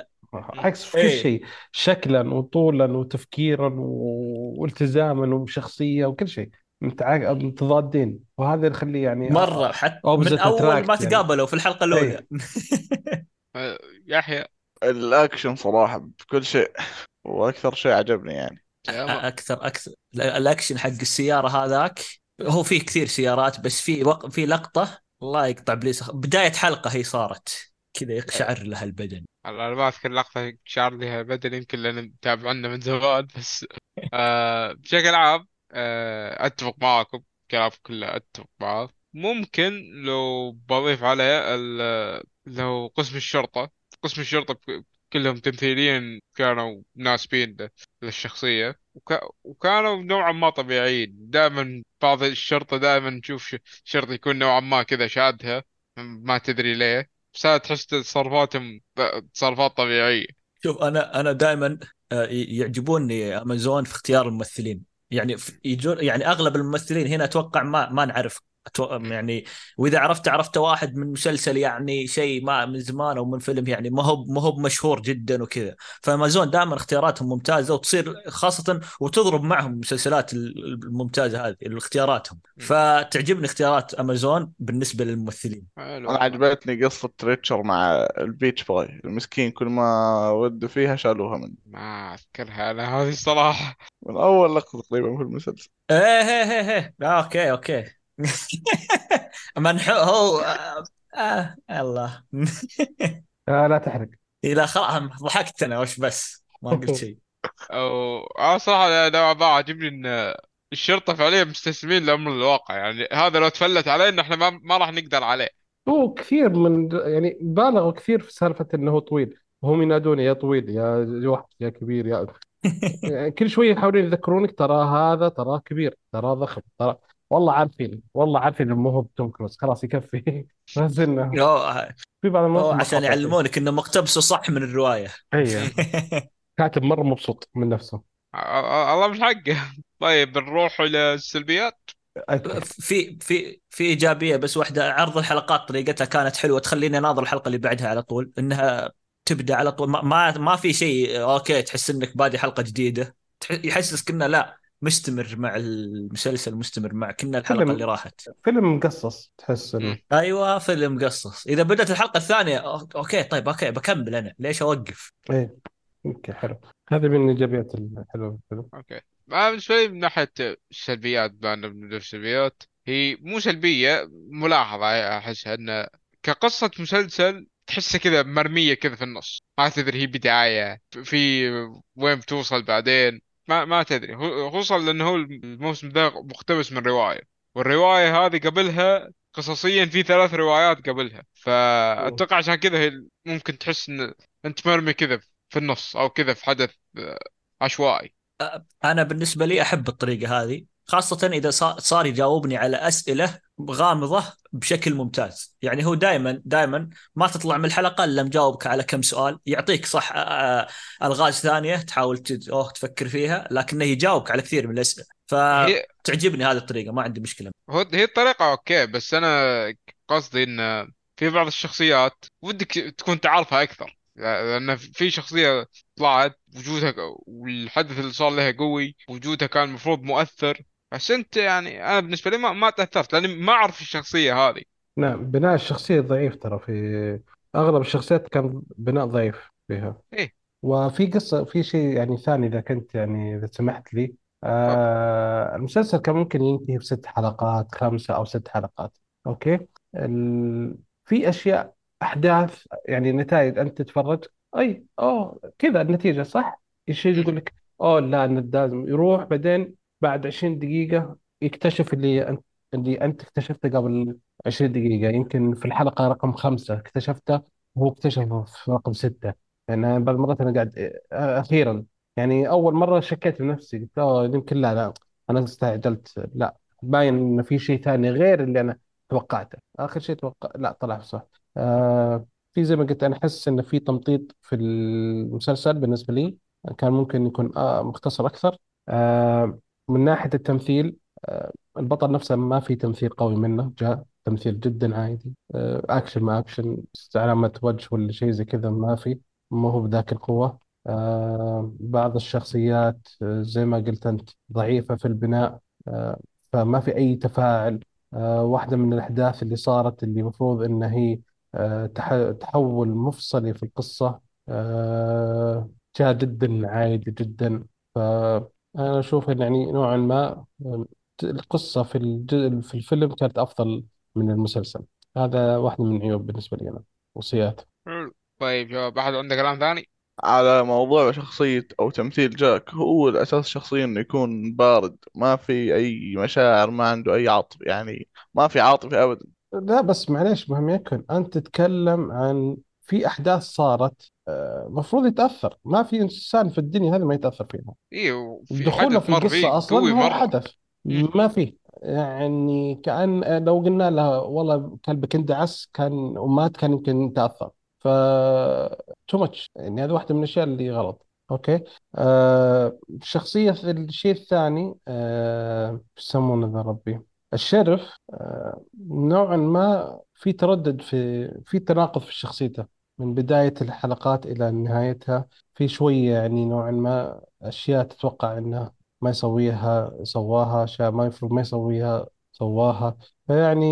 عكس في كل إيه. شيء شكلا وطولا وتفكيرا و- والتزاما وشخصية وكل شيء متع- متضادين وهذا اللي يخليه يعني مرة حتى opposite من أول ما يعني. تقابلوا في الحلقة الأولى إيه. آه، يحيى الأكشن صراحة بكل شيء وأكثر شيء عجبني يعني. أكثر أكثر الأكشن حق السيارة هذاك هو فيه كثير سيارات بس في وق... في لقطة الله يقطع إبليس بداية حلقة هي صارت كذا يقشعر لها البدن أنا ما أذكر لقطة شعر لها بدل يمكن لأن متابعنا من زمان بس آه بشكل عام آه أتفق معاكم كلام كله أتفق معاه. ممكن لو بضيف عليه لو قسم الشرطة. قسم الشرطة ك- كلهم تمثيليا كانوا مناسبين ل- للشخصية. وك... وكانوا نوعا ما طبيعيين. دائما بعض الشرطة دائما نشوف شرطي يكون نوعا ما كذا شادها. ما تدري ليه. بس تحس تصرفاتهم تصرفات طبيعية. شوف أنا أنا دائما يعجبوني أمازون في اختيار الممثلين. يعني يجون يعني أغلب الممثلين هنا أتوقع ما ما نعرف يعني وإذا عرفت عرفت واحد من مسلسل يعني شيء ما من زمان أو من فيلم يعني ما هو ما هو مشهور جدا وكذا. فأمازون دائما اختياراتهم ممتازة وتصير خاصة وتضرب معهم المسلسلات الممتازة هذه اختياراتهم فتعجبني اختيارات أمازون بالنسبة للممثلين. حلو. أنا عجبتني قصة Reacher مع ال peach pie المسكين كل ما ودوا فيها شالوها منه. ما أذكرها أنا هذه الصراحة. من أول لقطة تقريبا في المسلسل. إيه إيه إيه إيه. آه، okay okay. منحو هو آه آه الله آه لا تحرق. لا خلاص ضحكت أنا وش بس؟ ما قلت شيء. أو أنا صراحة نوعا ما عاجبني إن الشرطة فعليا مستسلمين لأمر الواقع يعني هذا لو تفلت علينا إحنا ما, ما راح نقدر عليه. هو كثير من يعني بالغوا كثير في سالفة إنه طويل. وهم ينادونه يا طويل يا وحش يا كبير يا يعني كل شوية يحاولون يذكرونك ترى هذا ترى كبير ترى ضخم ترى والله عارفين والله عارفين انه مو هو توم كروز. خلاص يكفي. بس انه أوه، في بعض أوه، عشان. يعلمونك انه مقتبسه صح من الرواية. أيوه كاتب مرة مبسوط من نفسه. الله مش حقه. طيب نروح إلى السلبيات. في في في إيجابية بس واحدة. عرض الحلقات طريقتها كانت حلوة. تخليني أناظر الحلقة اللي بعدها على طول. إنها تبدأ على طول. ما ما, ما في شيء okay تحس إنك بادي حلقة جديدة. يحسسك إنه لا مستمر مع المسلسل مستمر مع كنا الحلقة فيلم. اللي راحت. فيلم مقصص تحس إنه. أيوه فيلم قصص إذا بدأت الحلقة الثانية okay طيب okay بكمل أنا. ليش أوقف؟ إيه. okay حلو. هذه من الايجابيات الحلوه في الفيلم. أوكي. ما بالنسبة لي من ناحية السلبيات بان من السلبيات هي مو سلبية ملاحظة أحسها أن كقصة مسلسل تحسها كذا مرمية كذا في النص. ما تدري هي بداية في وين بتوصل بعدين. ما ما تدري. خصوصا لأنه هو الموسم ذا مقتبس من رواية. والرواية هذه قبلها قصصيا في ثلاث روايات قبلها. فأتوقع عشان كذا ممكن تحس أن أنت مرمي كذا في النص أو كذا في حدث آه، عشوائي. أنا بالنسبة لي أحب الطريقة هذه خاصة إذا صا- صار يجاوبني على أسئلة غامضة بشكل ممتاز. يعني هو دائما دائما ما تطلع من الحلقة إلا مجاوبك على كم سؤال. يعطيك صح آه، آه، ألغاز ثانية تحاول أوه تفكر فيها لكنه يجاوبك على كثير من الأسئلة. هي فتعجبني هذه الطريقة ما عندي مشكلة. هو هي الطريقة أوكي بس أنا قصدي إن في بعض الشخصيات ودك تكون تعرفها أكثر. لأن في شخصية طلعت وجودها والحدث اللي صار لها قوي وجودها كان المفروض مؤثر. بس انت يعني أنا بالنسبة لي ما, ما تأثرت لأني ما أعرف الشخصية هذه. نعم بناء الشخصية ضعيف ترى في أغلب الشخصيات كان بناء ضعيف فيها. إيه. وفي قصة في شيء يعني ثاني إذا كنت يعني إذا سمحت لي. آه المسلسل كان ممكن ينتهي بست حلقات خمسة أو ست حلقات أوكي؟ ال... في أشياء أحداث يعني نتائج أنت تتفرج أي أوه كذا النتيجة صح؟ الشيء يقول لك أوه لا لازم يروح بعدين بعد 20 دقيقة يكتشف اللي أنت اللي أنت اكتشفته قبل 20 دقيقة. يمكن في الحلقة رقم خمسة اكتشفته وهو اكتشفه في رقم ستة. يعني أنا بعض المرات أنا قاعد أخيرا. يعني أول مرة شكيت بنفسي قلت أوه يمكن لا لا أنا استعجلت. لا باين إن في شيء ثاني غير اللي أنا توقعته. آخر شيء توقع لا طلع صح. آه في زي ما قلت أنا أحس إن في تمطيط في المسلسل بالنسبة لي كان ممكن يكون آه مختصر أكثر. آه من ناحية التمثيل آه البطل نفسه ما في تمثيل قوي منه جاء تمثيل جدا عادي آه أكشن ما أكشن علامة وجه ولا شيء زي كذا ما في ما هو بذاك القوة. آه بعض الشخصيات آه زي ما قلت أنت ضعيفة في البناء آه فما في أي تفاعل. آه واحدة من الأحداث اللي صارت اللي المفروض إن هي آه تح- تحول مفصلي في القصة آه جاء جدا عادي جدا. فأنا أشوف إن يعني نوعا ما القصة في الج- في الفيلم كانت أفضل من المسلسل. هذا واحدة من العيوب بالنسبة لي أنا وصيات. حلو. طيب شباب أحد عنده كلام ثاني؟ على موضوع شخصية أو تمثيل جاك هو الأساس شخصيا إنه يكون بارد ما في أي مشاعر ما عنده أي عاطفة يعني ما في عاطفة أبدا. لا بس معليش مهم يكن أنت تتكلم عن في أحداث صارت المفروض يتأثر. ما في إنسان في الدنيا هذه ما يتأثر فيها. إيه وفي دخوله في أصلا قوي هو مرة. حدث. ما في. يعني كأن لو قلنا له والله كلبك اندعس كان ومات كان يمكن تأثر. ف too much يعني هذه واحدة من الأشياء اللي غلط. okay؟ آه في الشيء الثاني آه يسمونه ذا ربي؟ الشرف آه نوعا ما في تردد في في تناقض في شخصيته. من بداية الحلقات إلى نهايتها في شوية يعني نوعا ما أشياء تتوقع أنه ما يسويها سواها أشياء ما المفروض ما يسويها سواها فيعني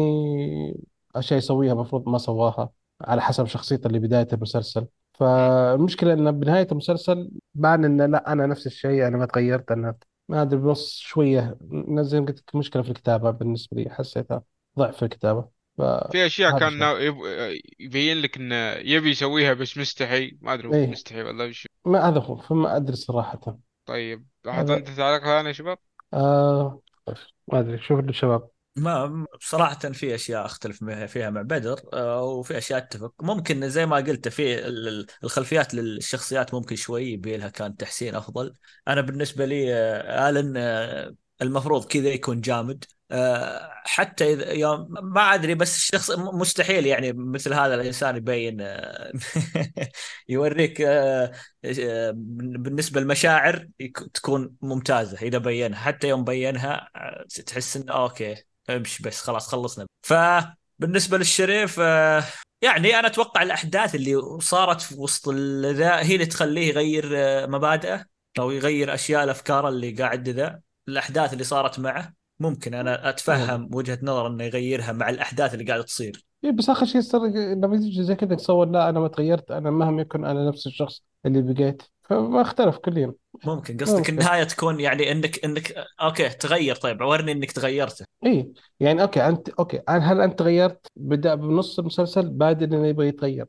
أشياء يسويها المفروض ما سواها على حسب شخصيته اللي بداية المسلسل. فالمشكلة أن بنهاية المسلسل بان أن لا أنا نفس الشيء أنا ما تغيرت أنا ما أدري بنص شوية زي ما قلت مشكلة في الكتابة بالنسبة لي حسيتها ضعف في الكتابة في أشياء كان ناو- يب- يبين لك إنه يبي يسويها بس مستحي ما أدري إيه. مستحي ولا وش ما هذا هو فما أدري صراحة. طيب احد هذا عنده تعليق ثاني يا شباب؟ آه ما أدري شوف الشباب ما صراحة في أشياء أختلف مع- فيها مع بدر آه، وفي أشياء أتفق ممكن زي ما قلت في ال- ال- الخلفيات للشخصيات ممكن شوي يبي لها كان تحسين أفضل. أنا بالنسبة لي آه، آلن آه، المفروض كذا يكون جامد. آه، حتى إذا يوم ما أدري بس الشخص مستحيل يعني مثل هذا الإنسان يبين آه، يوريك آه، بالنسبة للمشاعر تكون ممتازة إذا بينها. حتى يوم بينها تحس إنه أوكي امشي بس خلاص خلصنا. فبالنسبة للشريف يعني أنا أتوقع الأحداث اللي صارت في وسط ذا هي اللي تخليه يغير مبادئه أو يغير أشياء الأفكار اللي قاعد ذا. الأحداث اللي صارت معه ممكن أنا أتفهم وجهة نظر إنه يغيرها مع الأحداث اللي قاعدة تصير. إيه بس آخر شيء صار لما يجي زي كذا تصور لا أنا ما تغيرت أنا مهما يكن أنا نفس الشخص اللي بقيت. فما اختلف كليا ممكن قصدك ممكن. النهاية تكون يعني إنك إنك okay تغير طيب ورني إنك تغيرته اي يعني okay أنت أوكي هل أنت تغيرت؟ بدأ بنص المسلسل بعدين إنه يبغى يتغير.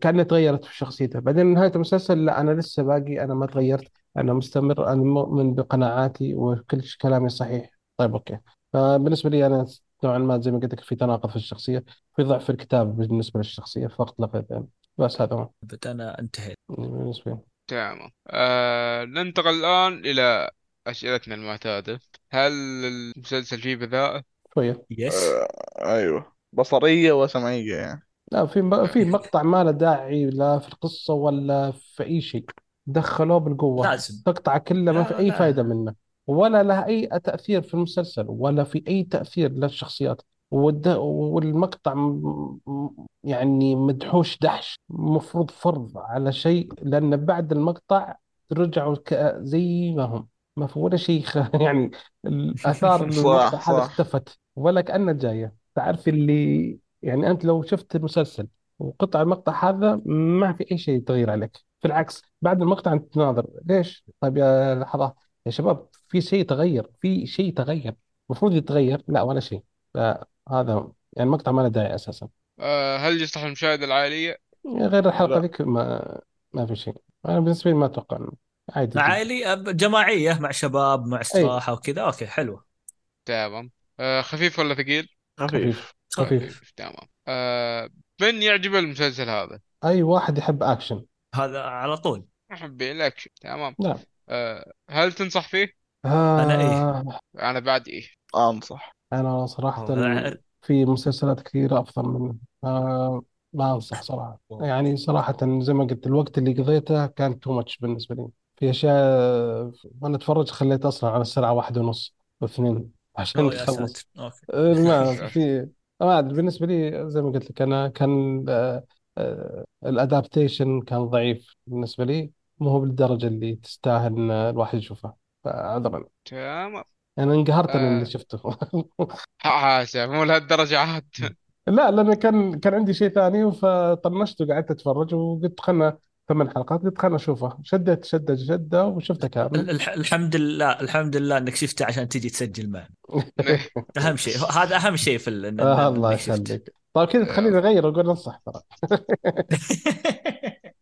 كأنه تغيرت في شخصيته. بعدين نهاية المسلسل لا أنا لسه باقي أنا ما تغيرت. أنا مستمر أنا مؤمن بقناعاتي وكل كلامي صحيح. طيب okay. فبالنسبة لي أنا نوعا ما زي ما قلت لك في تناقض في الشخصية في ضعف في الكتاب بالنسبة للشخصية فقط لا غير يعني بس هذا هو. بت أنا انتهيت. بالنسبة لي. تمام. آه ننتقل الآن إلى أسئلتنا المعتادة. هل المسلسل فيه بذاءة؟ شوية. yes آه، أيوه. بصرية وسمعية يعني. لا في في مقطع ما له داعي لا في القصة ولا في أي شيء. دخلوه بالقوة. لازم. تقطع كله ما في لا، أي لا. فائدة منه. ولا له أي تأثير في المسلسل ولا في أي تأثير للشخصيات. والد- والمقطع م- م- يعني مدحوش دحش. مفروض فرض على شيء لأن بعد المقطع رجعوا ك- زي ما هم. ما في ولا شيء خ- يعني الآثار صح، المقطع هذا صح. اختفت ولا كأنه جاية. تعرف اللي يعني أنت لو شفت المسلسل وقطع المقطع هذا ما في أي شيء يتغير عليك. بالعكس بعد المقطع أنت تناظر. ليش؟ طيب يا لحظة يا شباب في شيء تغير في شيء تغير المفروض يتغير. لا ولا شيء. هذا يعني المقطع ما له داعي أساسا. آه هل يصلح المشاهدة العائلية؟ غير الحلقة لا. ذيك ما ما في شيء. أنا بالنسبة لي ما أتوقع إنه عادي. جدا عائلي أب- جماعية مع شباب مع استراحه وكذا. أوكي حلوة تمام. آه خفيف ولا ثقيل؟ خفيف. خفيف تمام. آه من يعجبه المسلسل هذا؟ أي واحد يحب أكشن. هذا على طول. محبين الأكشن تمام. نعم. آه هل تنصح فيه؟ أنا إيه؟ آه. أنا بعد إيه. أنصح. أنا صراحة أوه. في مسلسلات كثيرة أفضل منه. آه ما أنصح صراحة. يعني صراحة زي ما قلت الوقت اللي قضيته كان too much بالنسبة لي. في أشياء وأنا أتفرج خليت أصلا على الساعة واحدة ونص واثنين عشان okay. آه، ما في أدري بالنسبة لي زي ما قلت لك أنا كان آه، آه، ال adaptation كان ضعيف بالنسبة لي مو هو بالدرجة اللي تستاهل إن الواحد يشوفها فعذرا تمام. أنا انقهرت آه. اللي شفته. حاشا مو لهالدرجة عاد. لا لأن كان كان عندي شيء ثاني فطنشت وقعدت أتفرج وقلت خلنا ثمان حلقات قلت خلنا أشوفها شدت شدة شدة وشفته كامل الح- الحمد لله الحمد لله إنك شفته عشان تجي تسجل معنا. أهم شيء. هذا أهم شيء في ال- آه الله. يخليك. طيب كذا تخليني أغير وأقول انصح ترى.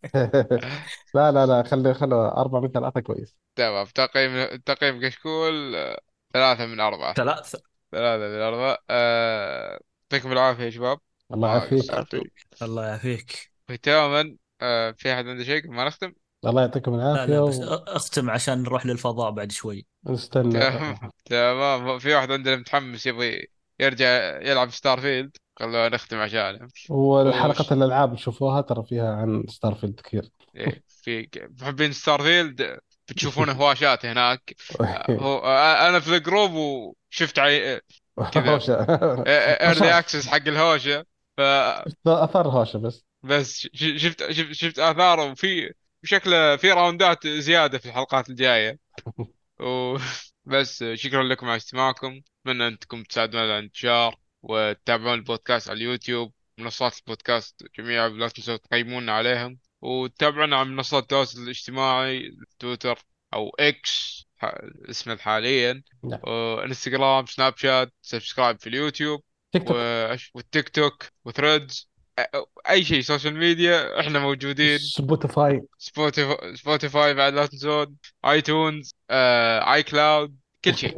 لا لا لا خلي خلي أربعة من ثلاثة كويس. تمام. تقييم تقييم كشكول آه، ثلاثة من أربعة. ثلاث ثلاثة من أربعة. آه، يعطيكم العافية يا شباب. الله آه، يعافيك قصرتوا. الله يعافيك. ختاما. آه، في أحد عنده شيء قبل ما نختم؟ الله يعطيكم لا العافية لا بس أختم عشان نروح للفضاء بعد شوي. ونستنى تمام. في واحد عندنا متحمس يبغى يرجع يلعب ستار فيلد خلونا نختم عشانه. والحلقة وش- الألعاب شوفوها ترى فيها عن ستارفيلد كثير. إيه في محبين ستار فيلد بتشوفون هواشات هناك. هو آه، أنا في الجروب وشفت عي... كذا. early access حق الهوشة. ف أثر هوشة بس. بس شفت شفت شفت اثاره وفي بشكل في راوندات زيادة في الحلقات الجاية. وبس شكرا لكم على استماعكم. أتمنى أنكم تساعدونا على الانتشار وتتابعون البودكاست على اليوتيوب. منصات البودكاست جميعا لا تنسوا تقيمونا عليهم. وتابعونا على منصات التواصل الاجتماعي تويتر أو إكس اسمه حاليا. نعم. وإنستغرام سناب شات subscribe في اليوتيوب. تيك توك. والتيك توك وثريدز. أي شيء social media إحنا موجودين. سبوتيفاي سبوتيفاي سبوتيفاي بعد لا تنسون. iTunes آه، iCloud كل شيء.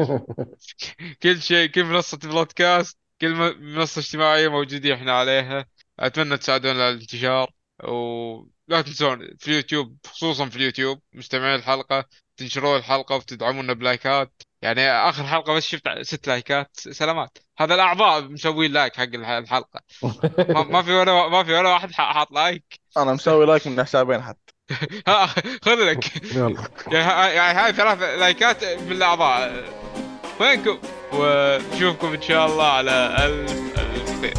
كل شيء كل منصة بودكاست كل م- منصة اجتماعية موجودين إحنا عليها. أتمنى تساعدونا على الانتشار. ولا تنسون في اليوتيوب خصوصا في اليوتيوب مستمعين الحلقة تنشرون الحلقة وتدعمونا بلايكات. يعني آخر حلقة بس شفت ست لايكات. سلامات. هذا الأعضاء مسوين like حق الح- الحلقة. ما, ما في ولا ما في ولا واحد ح- حاط لايك. أنا مسوي like من حسابين حتى. ها خذ لك. يلا. يعني ها- يعني هاي ثلاث لايكات من الاعضاء وينكم؟ ونشوفكم إن شاء الله على الف الف خير